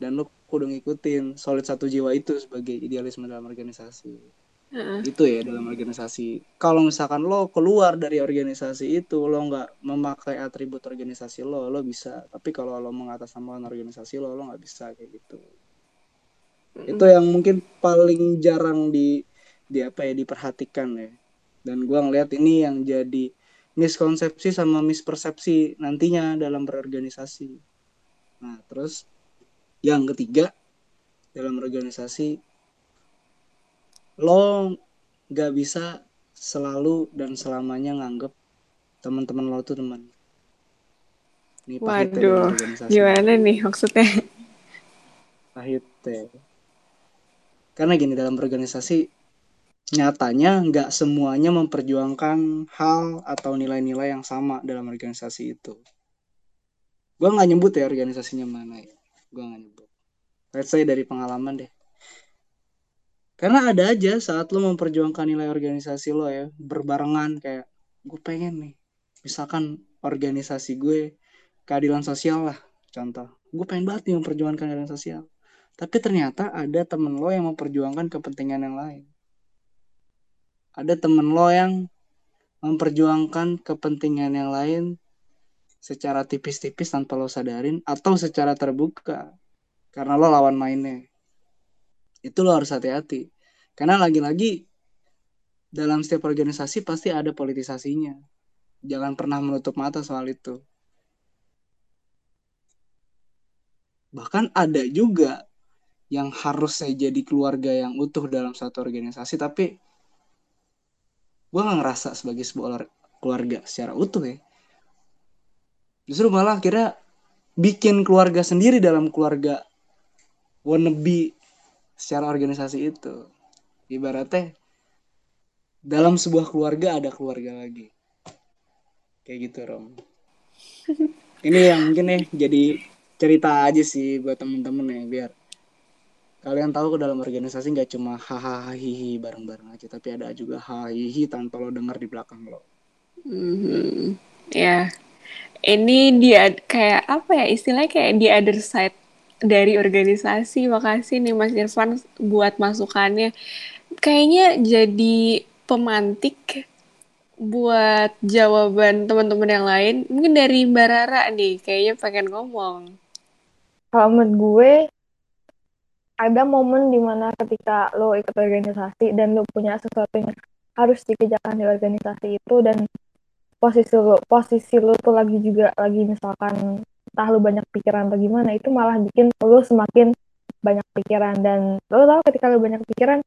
dan lo kudu ngikutin solid satu jiwa itu sebagai idealisme dalam organisasi. Uh-uh. Itu ya dalam organisasi. Kalau misalkan lo keluar dari organisasi itu, lo nggak memakai atribut organisasi lo, lo bisa. Tapi kalau lo mengatasnamakan organisasi lo, lo nggak bisa kayak gitu itu yang mungkin paling jarang di di apa ya diperhatikan ya. Dan gue ngeliat ini yang jadi miskonsepsi sama mispersepsi nantinya dalam berorganisasi. Nah terus yang ketiga dalam organisasi lo gak bisa selalu dan selamanya nganggep teman-teman lo tuh teman. Ini Waduh, gimana nih maksudnya? Pahit ya karena gini dalam organisasi nyatanya nggak semuanya memperjuangkan hal atau nilai-nilai yang sama dalam organisasi itu. Gue nggak nyebut ya organisasinya mana ya. Gue nggak nyebut. Let's say dari pengalaman deh. Karena ada aja saat lo memperjuangkan nilai organisasi lo ya berbarengan kayak gue pengen nih misalkan organisasi gue keadilan sosial lah contoh gue pengen banget nih memperjuangkan keadilan sosial tapi ternyata ada temen lo yang memperjuangkan kepentingan yang lain. Ada temen lo yang memperjuangkan kepentingan yang lain secara tipis-tipis tanpa lo sadarin atau secara terbuka karena lo lawan mainnya. Itu lo harus hati-hati. Karena lagi-lagi dalam setiap organisasi pasti ada politisasinya. Jangan pernah menutup mata soal itu. Bahkan ada juga yang harusnya jadi keluarga yang utuh dalam satu organisasi tapi gue gak ngerasa sebagai sebuah keluarga secara utuh ya. Justru malah kira bikin keluarga sendiri dalam keluarga wannabe secara organisasi itu. Ibaratnya dalam sebuah keluarga ada keluarga lagi. Kayak gitu Rom. Ini yang mungkin nih jadi cerita aja sih buat temen-temen ya biar kalian tahu ke dalam organisasi nggak cuma hahaha hihi bareng-bareng aja tapi ada juga hahihi tanpa lo dengar di belakang lo. Hmm, ya, ini dia kayak apa ya istilahnya kayak di other side dari organisasi. Makasih nih Mas Irfan buat masukannya. Kayaknya jadi pemantik buat jawaban teman-teman yang lain. Mungkin dari Mbak Rara nih, kayaknya pengen ngomong. Kalau menurut gue, ada momen di mana ketika lo ikut organisasi dan lo punya sesuatu yang harus dikerjakan di organisasi itu dan posisi lo posisi lo tuh lagi juga lagi misalkan entah lo banyak pikiran atau gimana itu malah bikin lo semakin banyak pikiran. Dan lo tau ketika lo banyak pikiran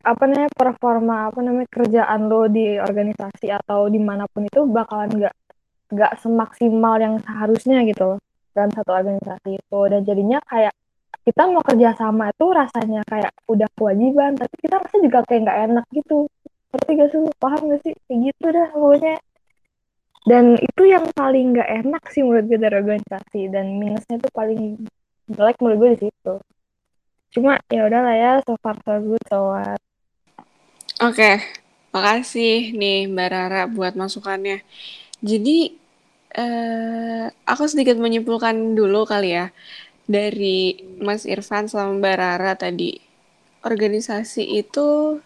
apa namanya performa apa namanya kerjaan lo di organisasi atau di mana pun itu bakalan nggak nggak semaksimal yang seharusnya gitu loh dalam satu organisasi itu. Dan jadinya kayak kita mau kerja sama itu rasanya kayak udah kewajiban tapi kita rasa juga kayak nggak enak gitu. Seperti gak sih? Paham gak sih? Kayak gitu dah pokoknya. Dan itu yang paling nggak enak sih menurut gue dari organisasi dan minusnya itu paling jelek menurut gue di situ. Cuma ya udahlah ya so far so good so what? Oke, makasih nih Mbak Rara buat masukannya. Jadi eh, aku sedikit menyimpulkan dulu kali ya dari Mas Irfan sama Mbak Rara tadi. Organisasi itu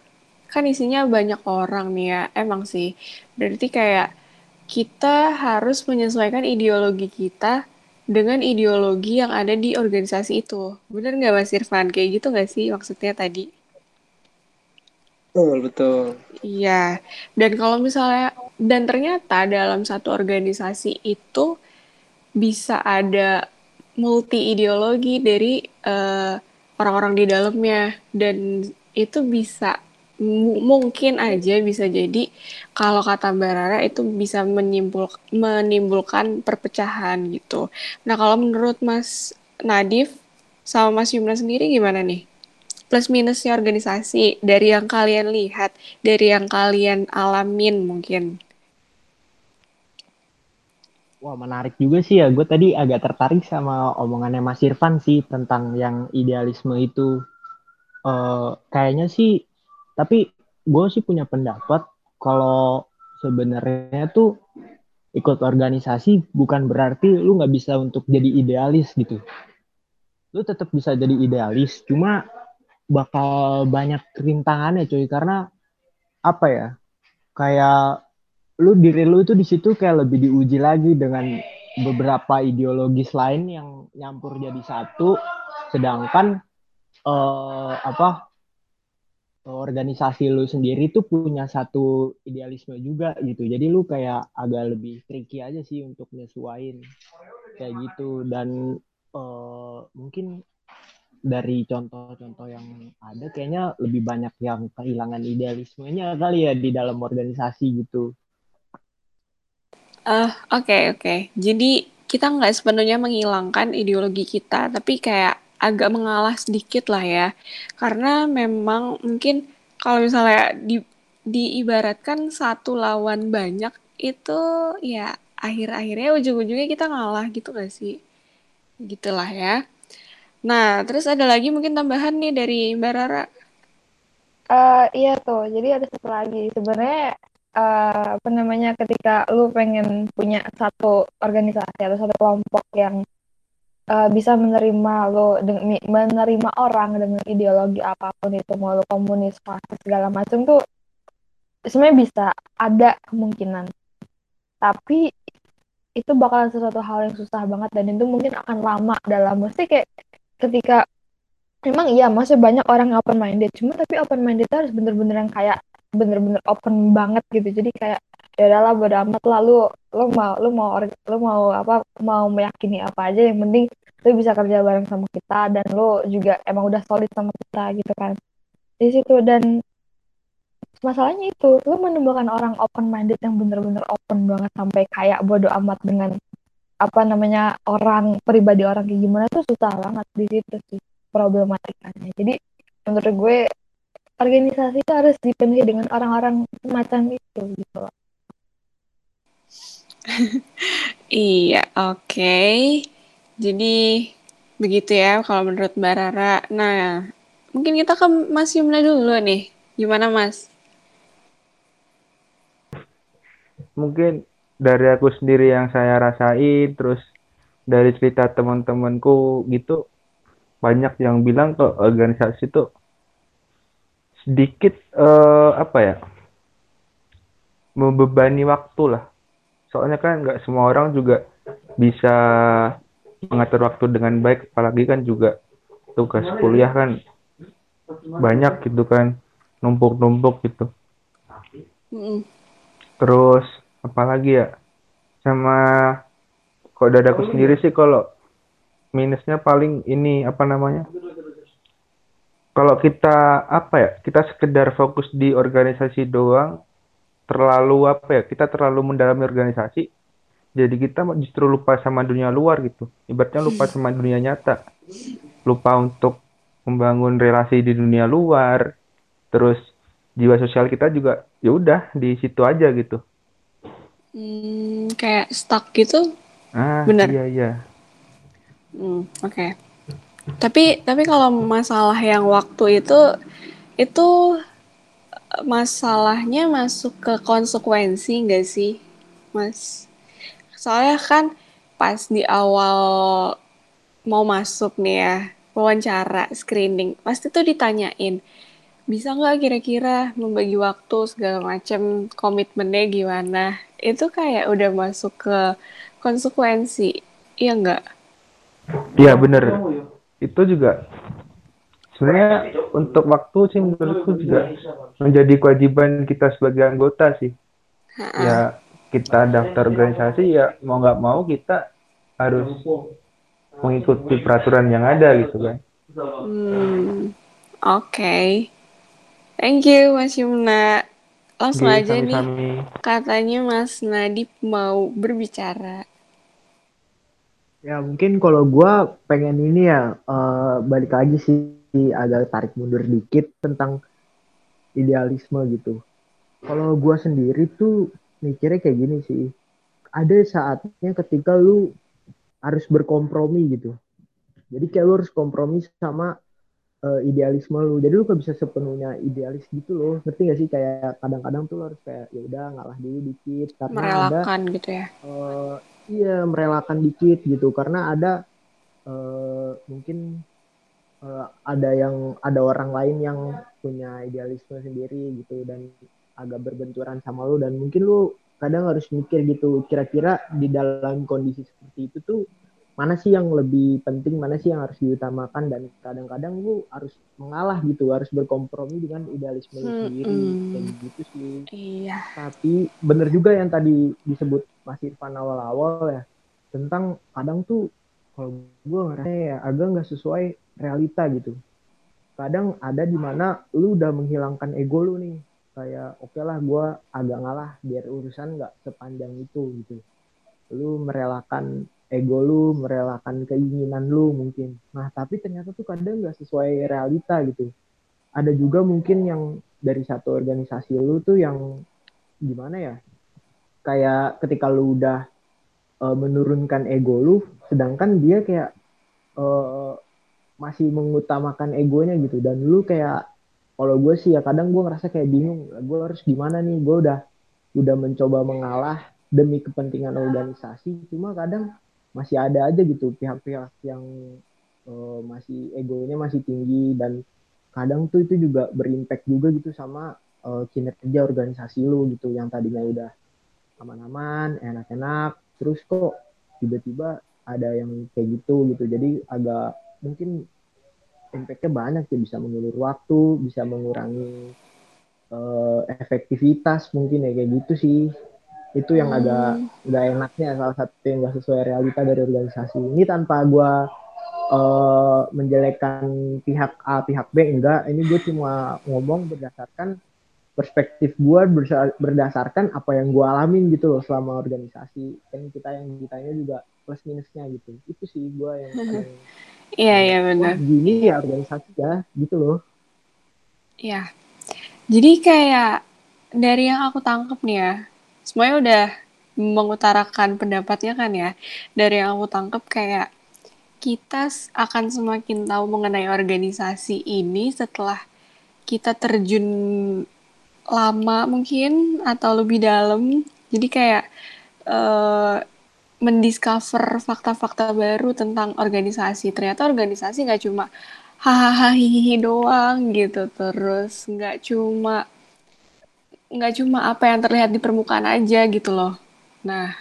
kan isinya banyak orang nih ya, emang sih. Berarti kayak kita harus menyesuaikan ideologi kita dengan ideologi yang ada di organisasi itu. Bener nggak Mas Irfan? Kayak gitu nggak sih maksudnya tadi? Betul, betul. Iya, dan kalau misalnya, dan ternyata dalam satu organisasi itu bisa ada multi ideologi dari uh, orang-orang di dalamnya, dan itu bisa mungkin aja bisa jadi kalau kata Mbak Rara itu bisa menimbul menimbulkan perpecahan gitu. Nah kalau menurut Mas Nadif sama Mas Yumna sendiri gimana nih? plus minusnya organisasi dari yang kalian lihat, dari yang kalian alamin mungkin? Wah menarik juga sih ya. Gue tadi agak tertarik sama omongannya Mas Irfan sih tentang yang idealisme itu. Uh, kayaknya sih, tapi gue sih punya pendapat kalau sebenarnya tuh ikut organisasi bukan berarti lu nggak bisa untuk jadi idealis gitu. Lu tetap bisa jadi idealis, cuma bakal banyak rintangannya cuy karena apa ya kayak lu diri lu itu di situ kayak lebih diuji lagi dengan beberapa ideologis lain yang nyampur jadi satu. Sedangkan uh, apa organisasi lu sendiri tuh punya satu idealisme juga gitu. Jadi lu kayak agak lebih tricky aja sih untuk nyesuain kayak gitu. Dan uh, mungkin dari contoh-contoh yang ada kayaknya lebih banyak yang kehilangan idealismenya kali ya di dalam organisasi gitu. Uh, oke okay, oke. Okay. Jadi kita nggak sepenuhnya menghilangkan ideologi kita, tapi kayak agak mengalah sedikit lah ya. Karena memang mungkin kalau misalnya di diibaratkan satu lawan banyak itu ya akhir-akhirnya ujung-ujungnya kita ngalah gitu gak sih? Gitulah ya. Nah, terus ada lagi mungkin tambahan nih dari Mbak Rara. Uh, iya tuh, jadi ada satu lagi. Sebenarnya uh, apa namanya ketika lu pengen punya satu organisasi atau satu kelompok yang uh, bisa menerima lo menerima orang dengan ideologi apa pun itu mau lo komunis fasis segala macam tuh sebenarnya bisa ada kemungkinan. Tapi itu bakalan sesuatu hal yang susah banget dan itu mungkin akan lama dalam. Mesti kayak ketika memang iya masih banyak orang open minded cuma tapi open minded harus bener-bener yang kayak bener-bener open banget gitu. Jadi kayak ya udahlah bodo amat lah lu lu mau lu mau lu mau apa mau meyakini apa aja yang penting lu bisa kerja bareng sama kita dan lu juga emang udah solid sama kita gitu kan. Di situ dan masalahnya itu lu menemukan orang open minded yang bener-bener open banget sampai kayak bodo amat dengan apa namanya orang pribadi orang kayak gimana tuh susah banget di situ sih problematikanya jadi menurut gue organisasi itu harus dipenuhi dengan orang-orang semacam itu gitu iya, oke. Okay. Jadi begitu ya kalau menurut Mbak Rara. Nah, mungkin kita ke Mas Yumna dulu nih. Gimana Mas? Mungkin dari aku sendiri yang saya rasain, terus dari cerita teman-temanku gitu, banyak yang bilang kok organisasi itu sedikit uh, apa ya membebani waktu lah. Soalnya kan nggak semua orang juga bisa mengatur waktu dengan baik apalagi kan juga tugas kuliah kan banyak gitu kan numpuk-numpuk gitu. Terus apalagi ya sama kok dadaku sendiri sih kalau minusnya paling ini apa namanya kalau kita apa ya kita sekedar fokus di organisasi doang terlalu apa ya kita terlalu mendalami organisasi jadi kita justru lupa sama dunia luar gitu. Ibaratnya lupa sama dunia nyata. Lupa untuk membangun relasi di dunia luar terus jiwa sosial kita juga ya udah di situ aja gitu. Hmm, kayak stuck gitu? Ah benar iya iya. Hmm, oke. okay. Tapi tapi kalau masalah yang waktu itu itu masalahnya masuk ke konsekuensi enggak sih, Mas? Soalnya kan pas di awal mau masuk nih ya, wawancara, screening, pasti tuh ditanyain, bisa nggak kira-kira membagi waktu segala macam, komitmennya gimana? Itu kayak udah masuk ke konsekuensi, iya nggak? Iya bener itu juga sebenarnya untuk waktu sih menurutku juga menjadi kewajiban kita sebagai anggota sih. Ya kita daftar organisasi ya mau nggak mau kita harus mengikuti peraturan yang ada gitu kan. Hmm, oke. Okay. thank you Mas Yumna. Langsung aja sami -sami. nih katanya Mas Nadip mau berbicara Ya mungkin kalau gue pengen ini ya uh, balik lagi sih agak tarik mundur dikit tentang idealisme gitu. Kalau gue sendiri tuh mikirnya kayak gini sih. Ada saatnya ketika lu harus berkompromi gitu. Jadi kayak lu harus kompromi sama uh, idealisme lu. Jadi lu gak bisa sepenuhnya idealis gitu loh. Ngerti gak sih kayak kadang-kadang tuh lu harus kayak ya udah ngalah dulu dikit karena Merelakan ada gitu ya. Uh, iya merelakan dikit gitu. Karena ada uh, mungkin uh, ada yang ada orang lain yang punya idealisme sendiri gitu dan agak berbenturan sama lu dan mungkin lu kadang harus mikir gitu kira-kira di dalam kondisi seperti itu tuh mana sih yang lebih penting mana sih yang harus diutamakan dan kadang-kadang lu harus mengalah gitu harus berkompromi dengan idealisme hmm, sendiri hmm. kayak gitu sih iya. tapi bener juga yang tadi disebut Mas Irfan awal-awal ya tentang kadang tuh kalau gue ngerasa ya agak nggak sesuai realita gitu kadang ada di mana lu udah menghilangkan ego lu nih kayak oke okay lah gue agak ngalah biar urusan nggak sepanjang itu gitu lu merelakan ego lu, merelakan keinginan lu mungkin. Nah, tapi ternyata tuh kadang nggak sesuai realita gitu. Ada juga mungkin yang dari satu organisasi lu tuh yang gimana ya? Kayak ketika lu udah uh, menurunkan ego lu, sedangkan dia kayak uh, masih mengutamakan egonya gitu. Dan lu kayak kalau gue sih ya kadang gue ngerasa kayak bingung, gue harus gimana nih? Gue udah udah mencoba mengalah demi kepentingan organisasi cuma kadang masih ada aja gitu pihak-pihak yang uh, masih egonya masih tinggi dan kadang tuh itu juga berimpact juga gitu sama uh, kinerja organisasi lu gitu yang tadinya udah aman-aman enak-enak terus kok tiba-tiba ada yang kayak gitu gitu. Jadi agak mungkin impactnya banyak ya bisa mengulur waktu bisa mengurangi uh, efektivitas mungkin ya kayak gitu sih itu yang hmm. agak nggak enaknya salah satu yang nggak sesuai realita dari organisasi. Ini tanpa gue uh, menjelekkan pihak A pihak B enggak. Ini gue cuma ngomong berdasarkan perspektif gue berdasarkan apa yang gue alamin gitu loh selama organisasi. Kan kita yang ditanya juga plus minusnya gitu. Itu sih gue yang iya iya benar. Gini ya organisasi ya gitu loh. Iya. Jadi kayak dari yang aku tangkep nih ya semuanya udah mengutarakan pendapatnya kan ya. Dari yang aku tangkep kayak kita akan semakin tahu mengenai organisasi ini setelah kita terjun lama mungkin atau lebih dalam. Jadi kayak uh, mendiscover fakta-fakta baru tentang organisasi. Ternyata organisasi nggak cuma hahaha hihihi doang gitu. Terus nggak cuma nggak cuma apa yang terlihat di permukaan aja gitu loh. Nah,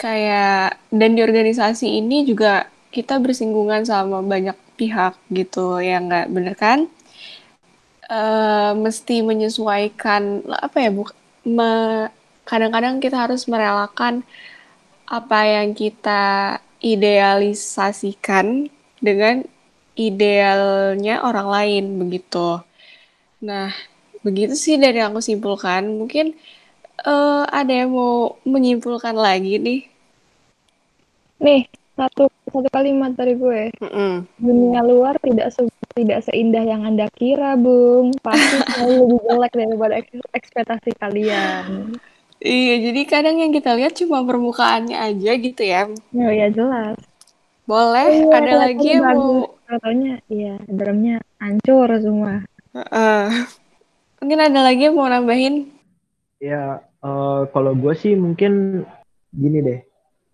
kayak dan di organisasi ini juga kita bersinggungan sama banyak pihak gitu ya nggak bener kan? Uh, mesti menyesuaikan apa ya bu kadang-kadang kita harus merelakan apa yang kita idealisasikan dengan idealnya orang lain begitu. Nah, begitu sih dari yang aku simpulkan. Mungkin uh, ada yang mau menyimpulkan lagi nih? Nih, satu satu kalimat dari gue. Mm -mm. Dunia luar tidak se tidak seindah yang anda kira, Bung. Pasti selalu lebih jelek daripada ekspektasi kalian. Iya, jadi kadang yang kita lihat cuma permukaannya aja gitu ya. Oh ya jelas. Boleh, oh, ada lagi yang mau... Katanya, iya, dalamnya hancur semua. Uh, Mungkin ada lagi yang mau nambahin? Ya, uh, kalau gue sih mungkin gini deh.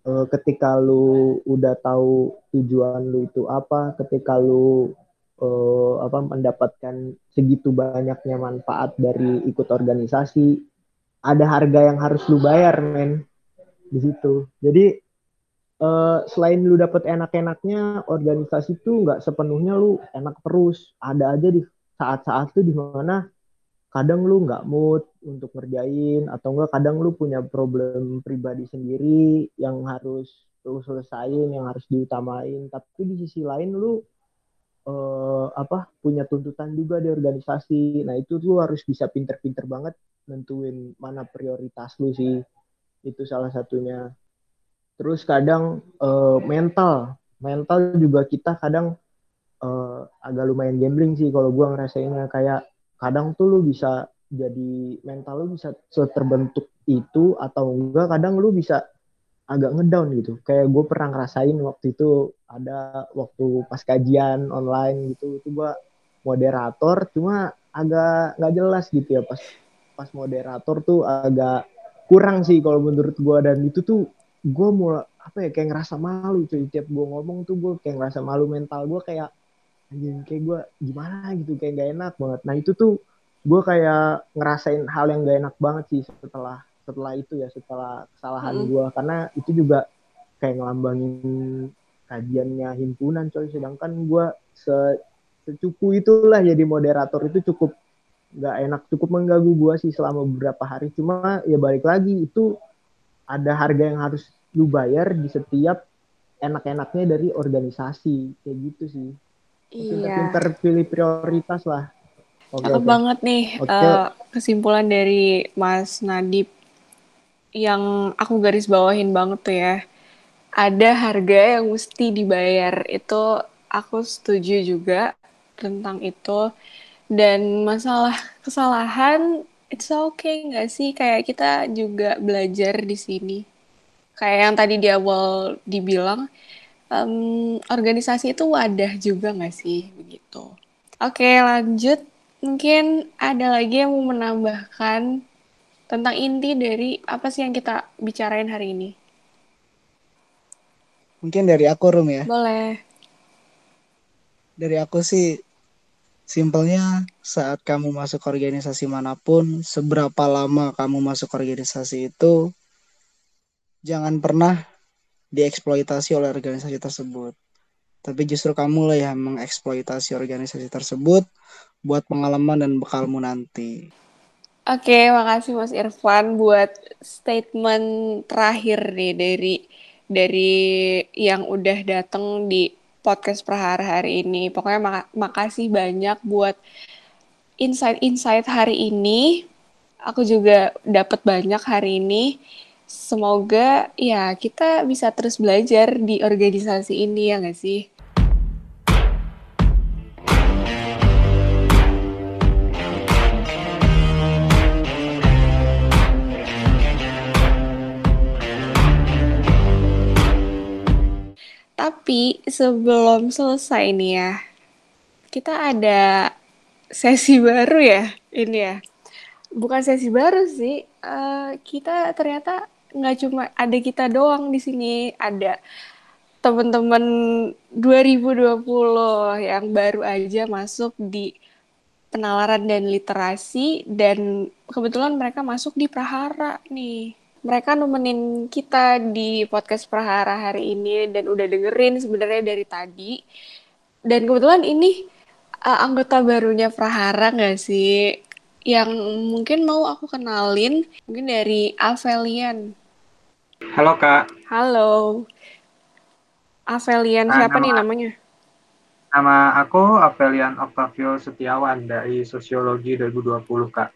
Uh, ketika lu udah tahu tujuan lu itu apa, ketika lu uh, apa mendapatkan segitu banyaknya manfaat dari ikut organisasi, ada harga yang harus lu bayar, men. Di situ. Jadi uh, selain lu dapet enak-enaknya, organisasi tuh nggak sepenuhnya lu enak terus. Ada aja di saat-saat tuh di mana kadang lu nggak mood untuk ngerjain atau enggak kadang lu punya problem pribadi sendiri yang harus lu selesain yang harus diutamain. Tapi di sisi lain lu uh, apa punya tuntutan juga di organisasi. Nah itu lu harus bisa pinter-pinter banget nentuin mana prioritas lu sih. Itu salah satunya. Terus kadang uh, mental. Mental juga kita kadang uh, agak lumayan gambling sih kalau gua ngerasainnya. Kayak kadang tuh lu bisa jadi mental lu bisa terbentuk itu atau enggak kadang lu bisa agak ngedown gitu. Kayak gue pernah ngerasain waktu itu ada waktu pas kajian online gitu itu gue moderator cuma agak nggak jelas gitu ya pas pas moderator tuh agak kurang sih kalau menurut gue dan itu tuh gue mulai apa ya kayak ngerasa malu cuy. Tiap gue ngomong tuh gue kayak ngerasa malu mental gue kayak anjing kayak gue gimana? gitu kayak gak enak banget. Nah itu tuh gue kayak ngerasain hal yang gak enak banget sih setelah setelah itu ya setelah kesalahan hmm. gue karena itu juga kayak ngelambangin kajiannya himpunan coy. Sedangkan gue se secupu itulah jadi moderator itu cukup nggak enak cukup mengganggu gue sih selama beberapa hari. Cuma ya balik lagi itu ada harga yang harus lu bayar di setiap enak-enaknya dari organisasi. Kayak gitu sih Iya. Pinter pilih prioritas lah. Oke, okay. banget nih okay. uh, kesimpulan dari Mas Nadib yang aku garis bawahin banget tuh ya. Ada harga yang mesti dibayar. Itu aku setuju juga tentang itu. Dan masalah kesalahan, it's okay nggak sih? Kayak kita juga belajar di sini. Kayak yang tadi di awal dibilang, um, organisasi itu wadah juga nggak sih begitu? Oke lanjut, mungkin ada lagi yang mau menambahkan tentang inti dari apa sih yang kita bicarain hari ini. Mungkin dari aku Rum ya. Boleh. Dari aku sih simpelnya saat kamu masuk organisasi mana pun, seberapa lama kamu masuk organisasi itu jangan pernah dieksploitasi oleh organisasi tersebut. Tapi justru kamu lah yang mengeksploitasi organisasi tersebut buat pengalaman dan bekalmu nanti. Oke, makasih Mas Irfan buat statement terakhir nih dari dari yang udah datang di podcast Prahara hari ini. Pokoknya mak makasih banyak buat insight-insight hari ini. Aku juga dapat banyak hari ini. Semoga ya kita bisa terus belajar di organisasi ini ya nggak sih? Tapi sebelum selesai nih ya, kita ada sesi baru ya ini ya. Bukan sesi baru sih, uh, kita ternyata nggak cuma ada kita doang di sini, ada teman-teman 2020 yang baru aja masuk di penalaran dan literasi dan kebetulan mereka masuk di Prahara nih mereka nemenin kita di podcast Prahara hari ini dan udah dengerin sebenarnya dari tadi. Dan kebetulan ini uh, anggota barunya Prahara nggak sih? Yang mungkin mau aku kenalin mungkin dari Avelian. Halo Kak. Halo. Avelian nah, siapa nama, nih namanya? Nama aku Avelian Octavio Setiawan dari Sosiologi 2020 Kak.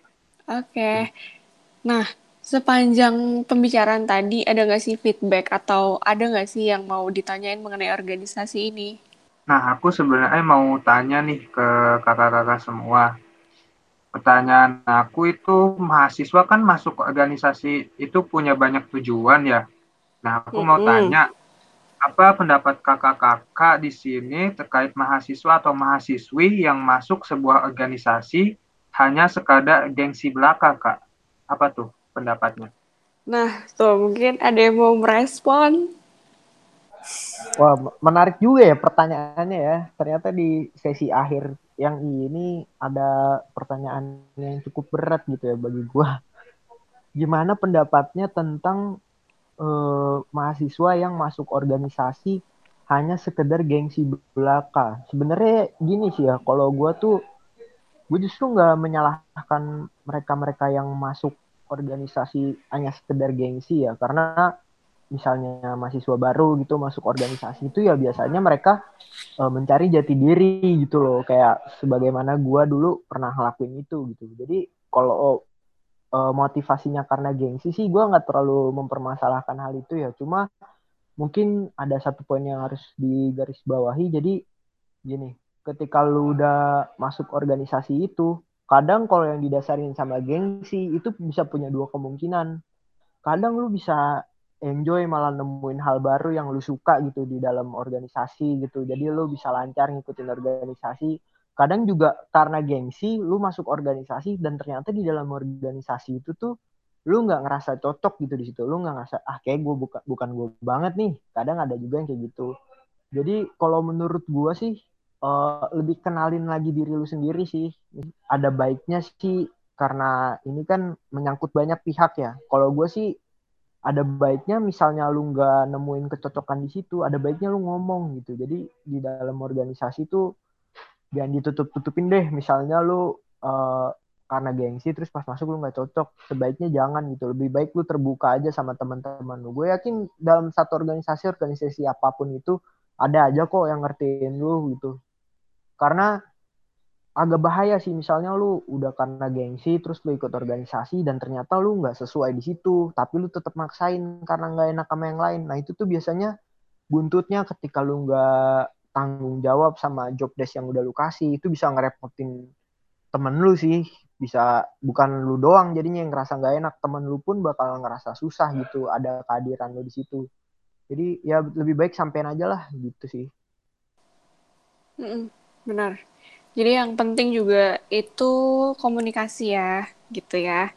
Oke. Okay. Nah, Sepanjang pembicaraan tadi, ada nggak sih feedback atau ada nggak sih yang mau ditanyain mengenai organisasi ini? Nah, aku sebenarnya mau tanya nih ke kakak-kakak semua. Pertanyaan aku itu, mahasiswa kan masuk organisasi itu punya banyak tujuan ya. Nah, aku mm -hmm. mau tanya, apa pendapat kakak-kakak di sini terkait mahasiswa atau mahasiswi yang masuk sebuah organisasi hanya sekadar gengsi belaka, Kak? Apa tuh? pendapatnya. Nah, tuh mungkin ada yang mau merespon. Wah, menarik juga ya pertanyaannya ya. Ternyata di sesi akhir yang ini ada pertanyaan yang cukup berat gitu ya bagi gua. Gimana pendapatnya tentang eh, mahasiswa yang masuk organisasi hanya sekedar gengsi belaka? Sebenarnya gini sih ya, kalau gua tuh gue justru nggak menyalahkan mereka-mereka yang masuk organisasi hanya sekedar gengsi ya karena misalnya mahasiswa baru gitu masuk organisasi itu ya biasanya mereka e, mencari jati diri gitu loh. Kayak sebagaimana gua dulu pernah ngelakuin itu gitu. Jadi kalau e, motivasinya karena gengsi sih gua nggak terlalu mempermasalahkan hal itu ya. Cuma mungkin ada satu poin yang harus digarisbawahi. Jadi gini ketika lu udah masuk organisasi itu kadang kalau yang didasarin sama gengsi itu bisa punya dua kemungkinan. Kadang lu bisa enjoy malah nemuin hal baru yang lu suka gitu di dalam organisasi gitu. Jadi lu bisa lancar ngikutin organisasi. Kadang juga karena gengsi lu masuk organisasi dan ternyata di dalam organisasi itu tuh lu nggak ngerasa cocok gitu di situ. Lu nggak ngerasa ah kayak gue bukan bukan gue banget nih. Kadang ada juga yang kayak gitu. Jadi kalau menurut gue sih uh, lebih kenalin lagi diri lu sendiri sih. Ada baiknya sih karena ini kan menyangkut banyak pihak ya. Kalau gue sih ada baiknya misalnya lu nggak nemuin kecocokan di situ, ada baiknya lu ngomong gitu. Jadi di dalam organisasi tuh jangan ditutup-tutupin deh. Misalnya lu uh, karena gengsi terus pas masuk lu nggak cocok, sebaiknya jangan gitu. Lebih baik lu terbuka aja sama teman-teman lu. Gue yakin dalam satu organisasi organisasi apa pun itu ada aja kok yang ngertiin lu gitu karena agak bahaya sih. Misalnya lu udah karena gengsi terus lu ikut organisasi dan ternyata lu nggak sesuai di situ tapi lu tetap maksain karena nggak enak sama yang lain. Nah itu tuh biasanya buntutnya ketika lu nggak tanggung jawab sama job desk yang udah lu kasih itu bisa ngerepotin temen lu sih. Bisa bukan lu doang jadinya yang ngerasa nggak enak. Temen lu pun bakal ngerasa susah gitu ada kehadiran lu di situ. Jadi ya lebih baik sampein aja lah gitu sih. Benar. Jadi yang penting juga itu komunikasi ya, gitu ya.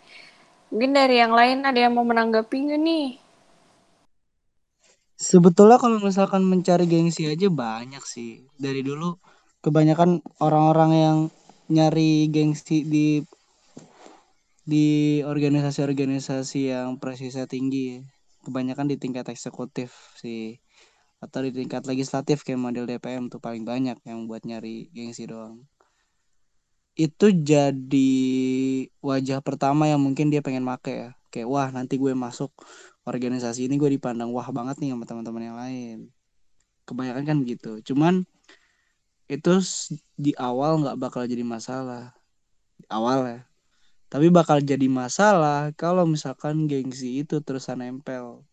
Mungkin dari yang lain ada yang mau menanggapi nggak nih? Sebetulnya kalau misalkan mencari gengsi aja banyak sih. Dari dulu kebanyakan orang-orang yang nyari gengsi di di organisasi-organisasi yang prestisnya tinggi. Kebanyakan di tingkat eksekutif sih. Atau di tingkat legislatif kayak model DPM tuh paling banyak yang buat nyari gengsi doang. Itu jadi wajah pertama yang mungkin dia pengen make ya. Kayak wah nanti gue masuk organisasi ini gue dipandang wah banget nih sama teman-teman yang lain. Kebanyakan kan gitu. Cuman itu di awal nggak bakal jadi masalah. Di awal ya. Tapi bakal jadi masalah kalau misalkan gengsi itu terusan nempel.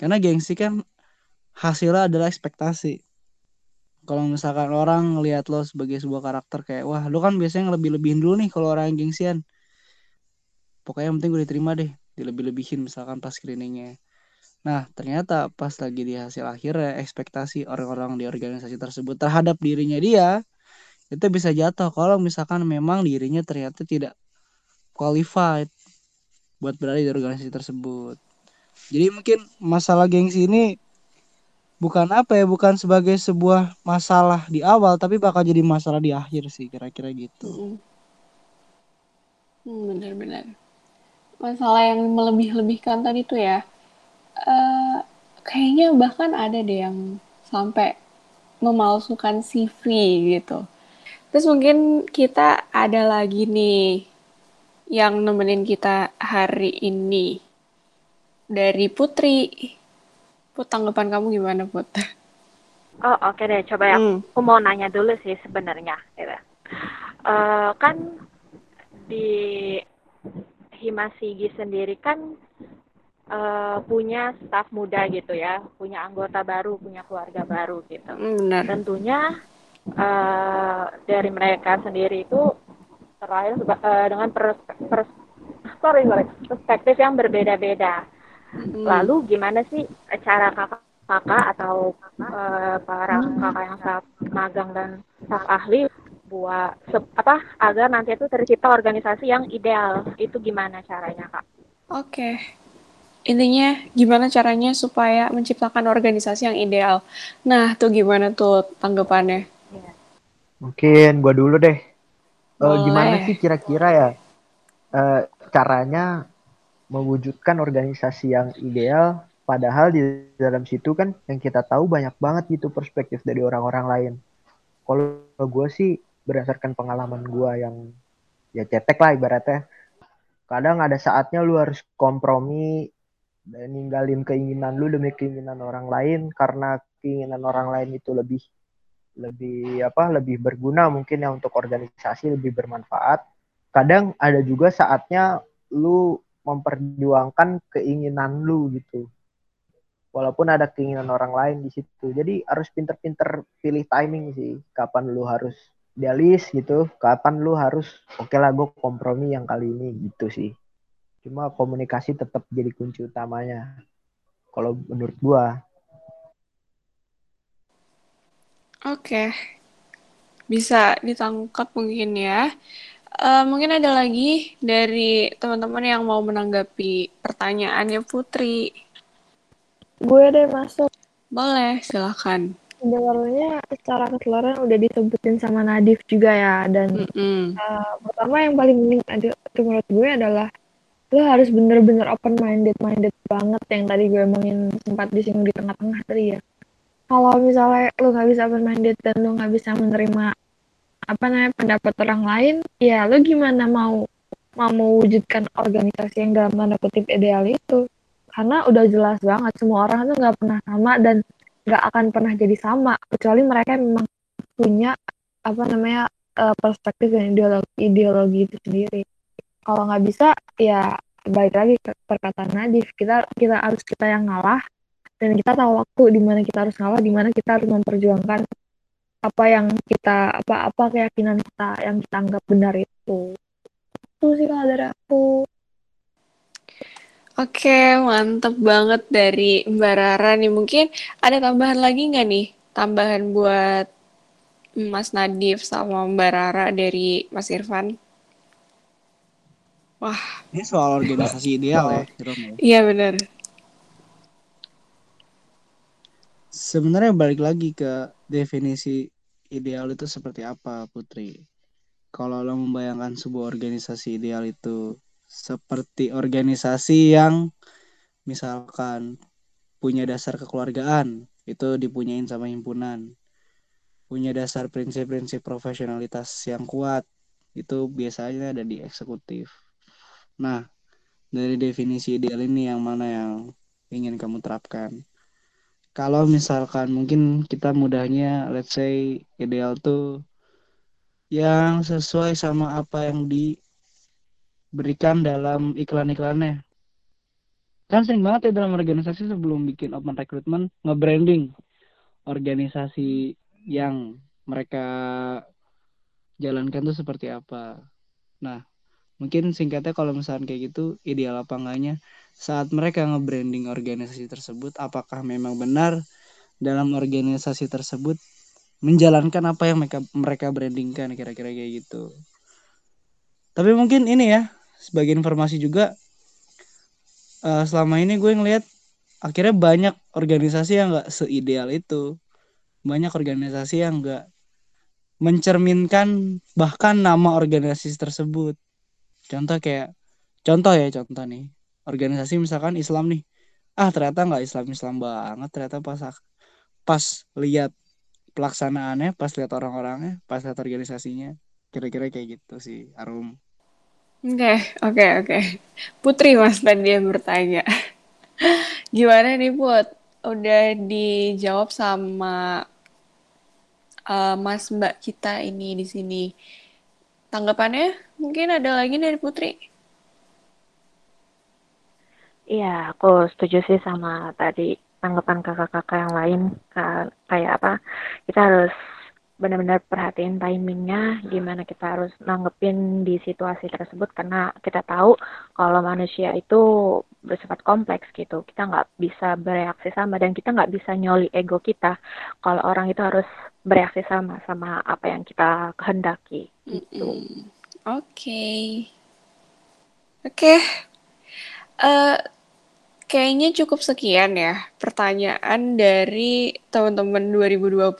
Karena gengsi kan hasilnya adalah ekspektasi. Kalau misalkan orang ngelihat lo sebagai sebuah karakter kayak wah lo kan biasanya lebih-lebihin dulu nih kalau orang yang gengsian. Pokoknya yang penting gue diterima deh dilebih-lebihin misalkan pas screeningnya. Nah ternyata pas lagi di hasil akhirnya ekspektasi orang-orang di organisasi tersebut terhadap dirinya dia itu bisa jatuh kalau misalkan memang dirinya ternyata tidak qualified buat berada di organisasi tersebut. Jadi mungkin masalah gengsi ini bukan apa ya bukan sebagai sebuah masalah di awal tapi bakal jadi masalah di akhir sih kira-kira gitu. Hmm, benar-benar. Masalah yang melebih-lebihkan tadi tuh ya uh, kayaknya bahkan ada deh yang sampai memalsukan CV gitu. Terus mungkin kita ada lagi nih yang nemenin kita hari ini. Dari Putri Put tanggapan kamu gimana Put? Oh oke okay deh coba ya hmm. aku mau nanya dulu sih sebenarnya gitu. Uh, kan di Himasigi sendiri kan uh, punya staf muda gitu ya, punya anggota baru, punya keluarga baru gitu. Hmm, benar. Tentunya uh, dari mereka sendiri itu terakhir uh, dengan pers, pers, sorry, sorry, perspektif yang berbeda-beda. Hmm. Lalu gimana sih cara kakak-kakak atau uh, para kakak yang staf magang dan staf ahli buat apa agar nanti itu tercipta organisasi yang ideal itu gimana caranya kak? Oke, okay. intinya gimana caranya supaya menciptakan organisasi yang ideal. Nah tuh gimana tuh tanggapannya? Yeah. Mungkin gue dulu deh. Uh, gimana sih kira-kira ya uh, caranya mewujudkan organisasi yang ideal? Padahal di dalam situ kan yang kita tahu banyak banget gitu perspektif dari orang-orang lain. Kalau gue sih berdasarkan pengalaman gue yang ya cetek lah ibaratnya. Kadang ada saatnya lu harus kompromi dan ninggalin keinginan lu demi keinginan orang lain karena keinginan orang lain itu lebih lebih apa lebih berguna mungkin ya untuk organisasi lebih bermanfaat. Kadang ada juga saatnya lu memperjuangkan keinginan lu gitu walaupun ada keinginan orang lain di situ. Jadi harus pinter-pinter pilih timing sih. Kapan lu harus idealis gitu. Kapan lu harus oke okay lah gue kompromi yang kali ini gitu sih. Cuma komunikasi tetap jadi kunci utamanya. Kalau menurut gue oke. Bisa ditangkap mungkin ya. Uh, mungkin ada lagi dari teman-teman yang mau menanggapi pertanyaannya Putri gue deh masuk boleh silahkan sebenarnya secara keseluruhan udah disebutin sama Nadif juga ya dan mm -hmm. uh, pertama yang paling penting ada menurut gue adalah lo harus bener-bener open minded minded banget yang tadi gue emangin sempat disinggung di tengah-tengah tadi ya. Kalau misalnya lo nggak bisa open minded dan lo nggak bisa menerima apa namanya pendapat orang lain ya lo gimana mau mau mewujudkan organisasi yang dalam tanda kutip ideal itu karena udah jelas banget semua orang itu nggak pernah sama dan nggak akan pernah jadi sama kecuali mereka memang punya apa namanya uh, perspektif dan ideologi ideologi itu sendiri. Kalau nggak bisa ya baik lagi ke perkataan Nadif. Kita kita harus kita yang ngalah dan kita tahu waktu di mana kita harus ngalah di mana kita harus memperjuangkan apa yang kita apa apa keyakinan kita yang kita anggap benar itu. Itu sih kalau dari aku Oke, mantep banget dari Mbak Rara nih. Mungkin ada tambahan lagi nggak nih? Tambahan buat Mas Nadif sama Mbak Rara dari Mas Irfan? Wah. Ini soal organisasi ideal ya, ya. Iya benar. Sebenarnya balik lagi ke definisi ideal itu seperti apa, Putri? Kalau lo membayangkan sebuah organisasi ideal itu seperti organisasi yang misalkan punya dasar kekeluargaan, itu dipunyain sama himpunan. Punya dasar prinsip-prinsip profesionalitas yang kuat, itu biasanya ada di eksekutif. Nah, dari definisi ideal ini yang mana yang ingin kamu terapkan? Kalau misalkan mungkin kita mudahnya, let's say ideal tuh yang sesuai sama apa yang diberikan dalam iklan-iklannya kan sering banget ya dalam organisasi sebelum bikin open recruitment nge-branding organisasi yang mereka jalankan tuh seperti apa. Nah, mungkin singkatnya kalau misalnya kayak gitu, ideal apa enggaknya saat mereka nge-branding organisasi tersebut, apakah memang benar dalam organisasi tersebut menjalankan apa yang mereka mereka brandingkan kira-kira kayak gitu. Tapi mungkin ini ya, sebagai informasi juga uh, selama ini gue ngeliat akhirnya banyak organisasi yang nggak seideal itu. Banyak organisasi yang nggak mencerminkan bahkan nama organisasi tersebut. Contoh kayak contoh ya contoh nih. Organisasi misalkan Islam nih. Ah ternyata nggak Islam Islam banget. Ternyata pas pas lihat pelaksanaannya pas lihat orang-orangnya pas lihat organisasinya. Kira-kira kayak gitu sih Arum Oke, oke, oke. Putri Mas tadi yang bertanya. Gimana nih Put? Udah dijawab sama uh, Mas Mbak kita ini di sini. Tanggapannya mungkin ada lagi dari Putri? Iya, aku setuju sih sama tadi tanggapan kakak-kakak yang lain. Kayak apa? Kita harus benar-benar perhatiin timingnya gimana kita harus nanggepin di situasi tersebut karena kita tahu kalau manusia itu bersifat kompleks gitu kita nggak bisa bereaksi sama dan kita nggak bisa nyoli ego kita kalau orang itu harus bereaksi sama sama apa yang kita kehendaki gitu oke okay. oke okay. uh, eh, Kayaknya cukup sekian ya pertanyaan dari teman-teman 2020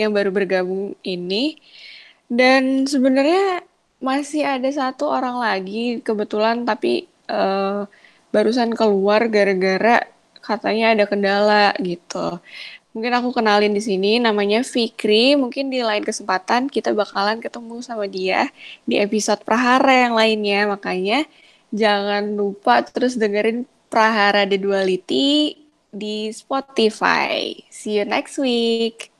yang baru bergabung ini. Dan sebenarnya masih ada satu orang lagi kebetulan tapi uh, barusan keluar gara-gara katanya ada kendala gitu. Mungkin aku kenalin di sini namanya Fikri. Mungkin di lain kesempatan kita bakalan ketemu sama dia di episode Prahara yang lainnya. Makanya jangan lupa terus dengerin Prahara The Duality di Spotify. See you next week.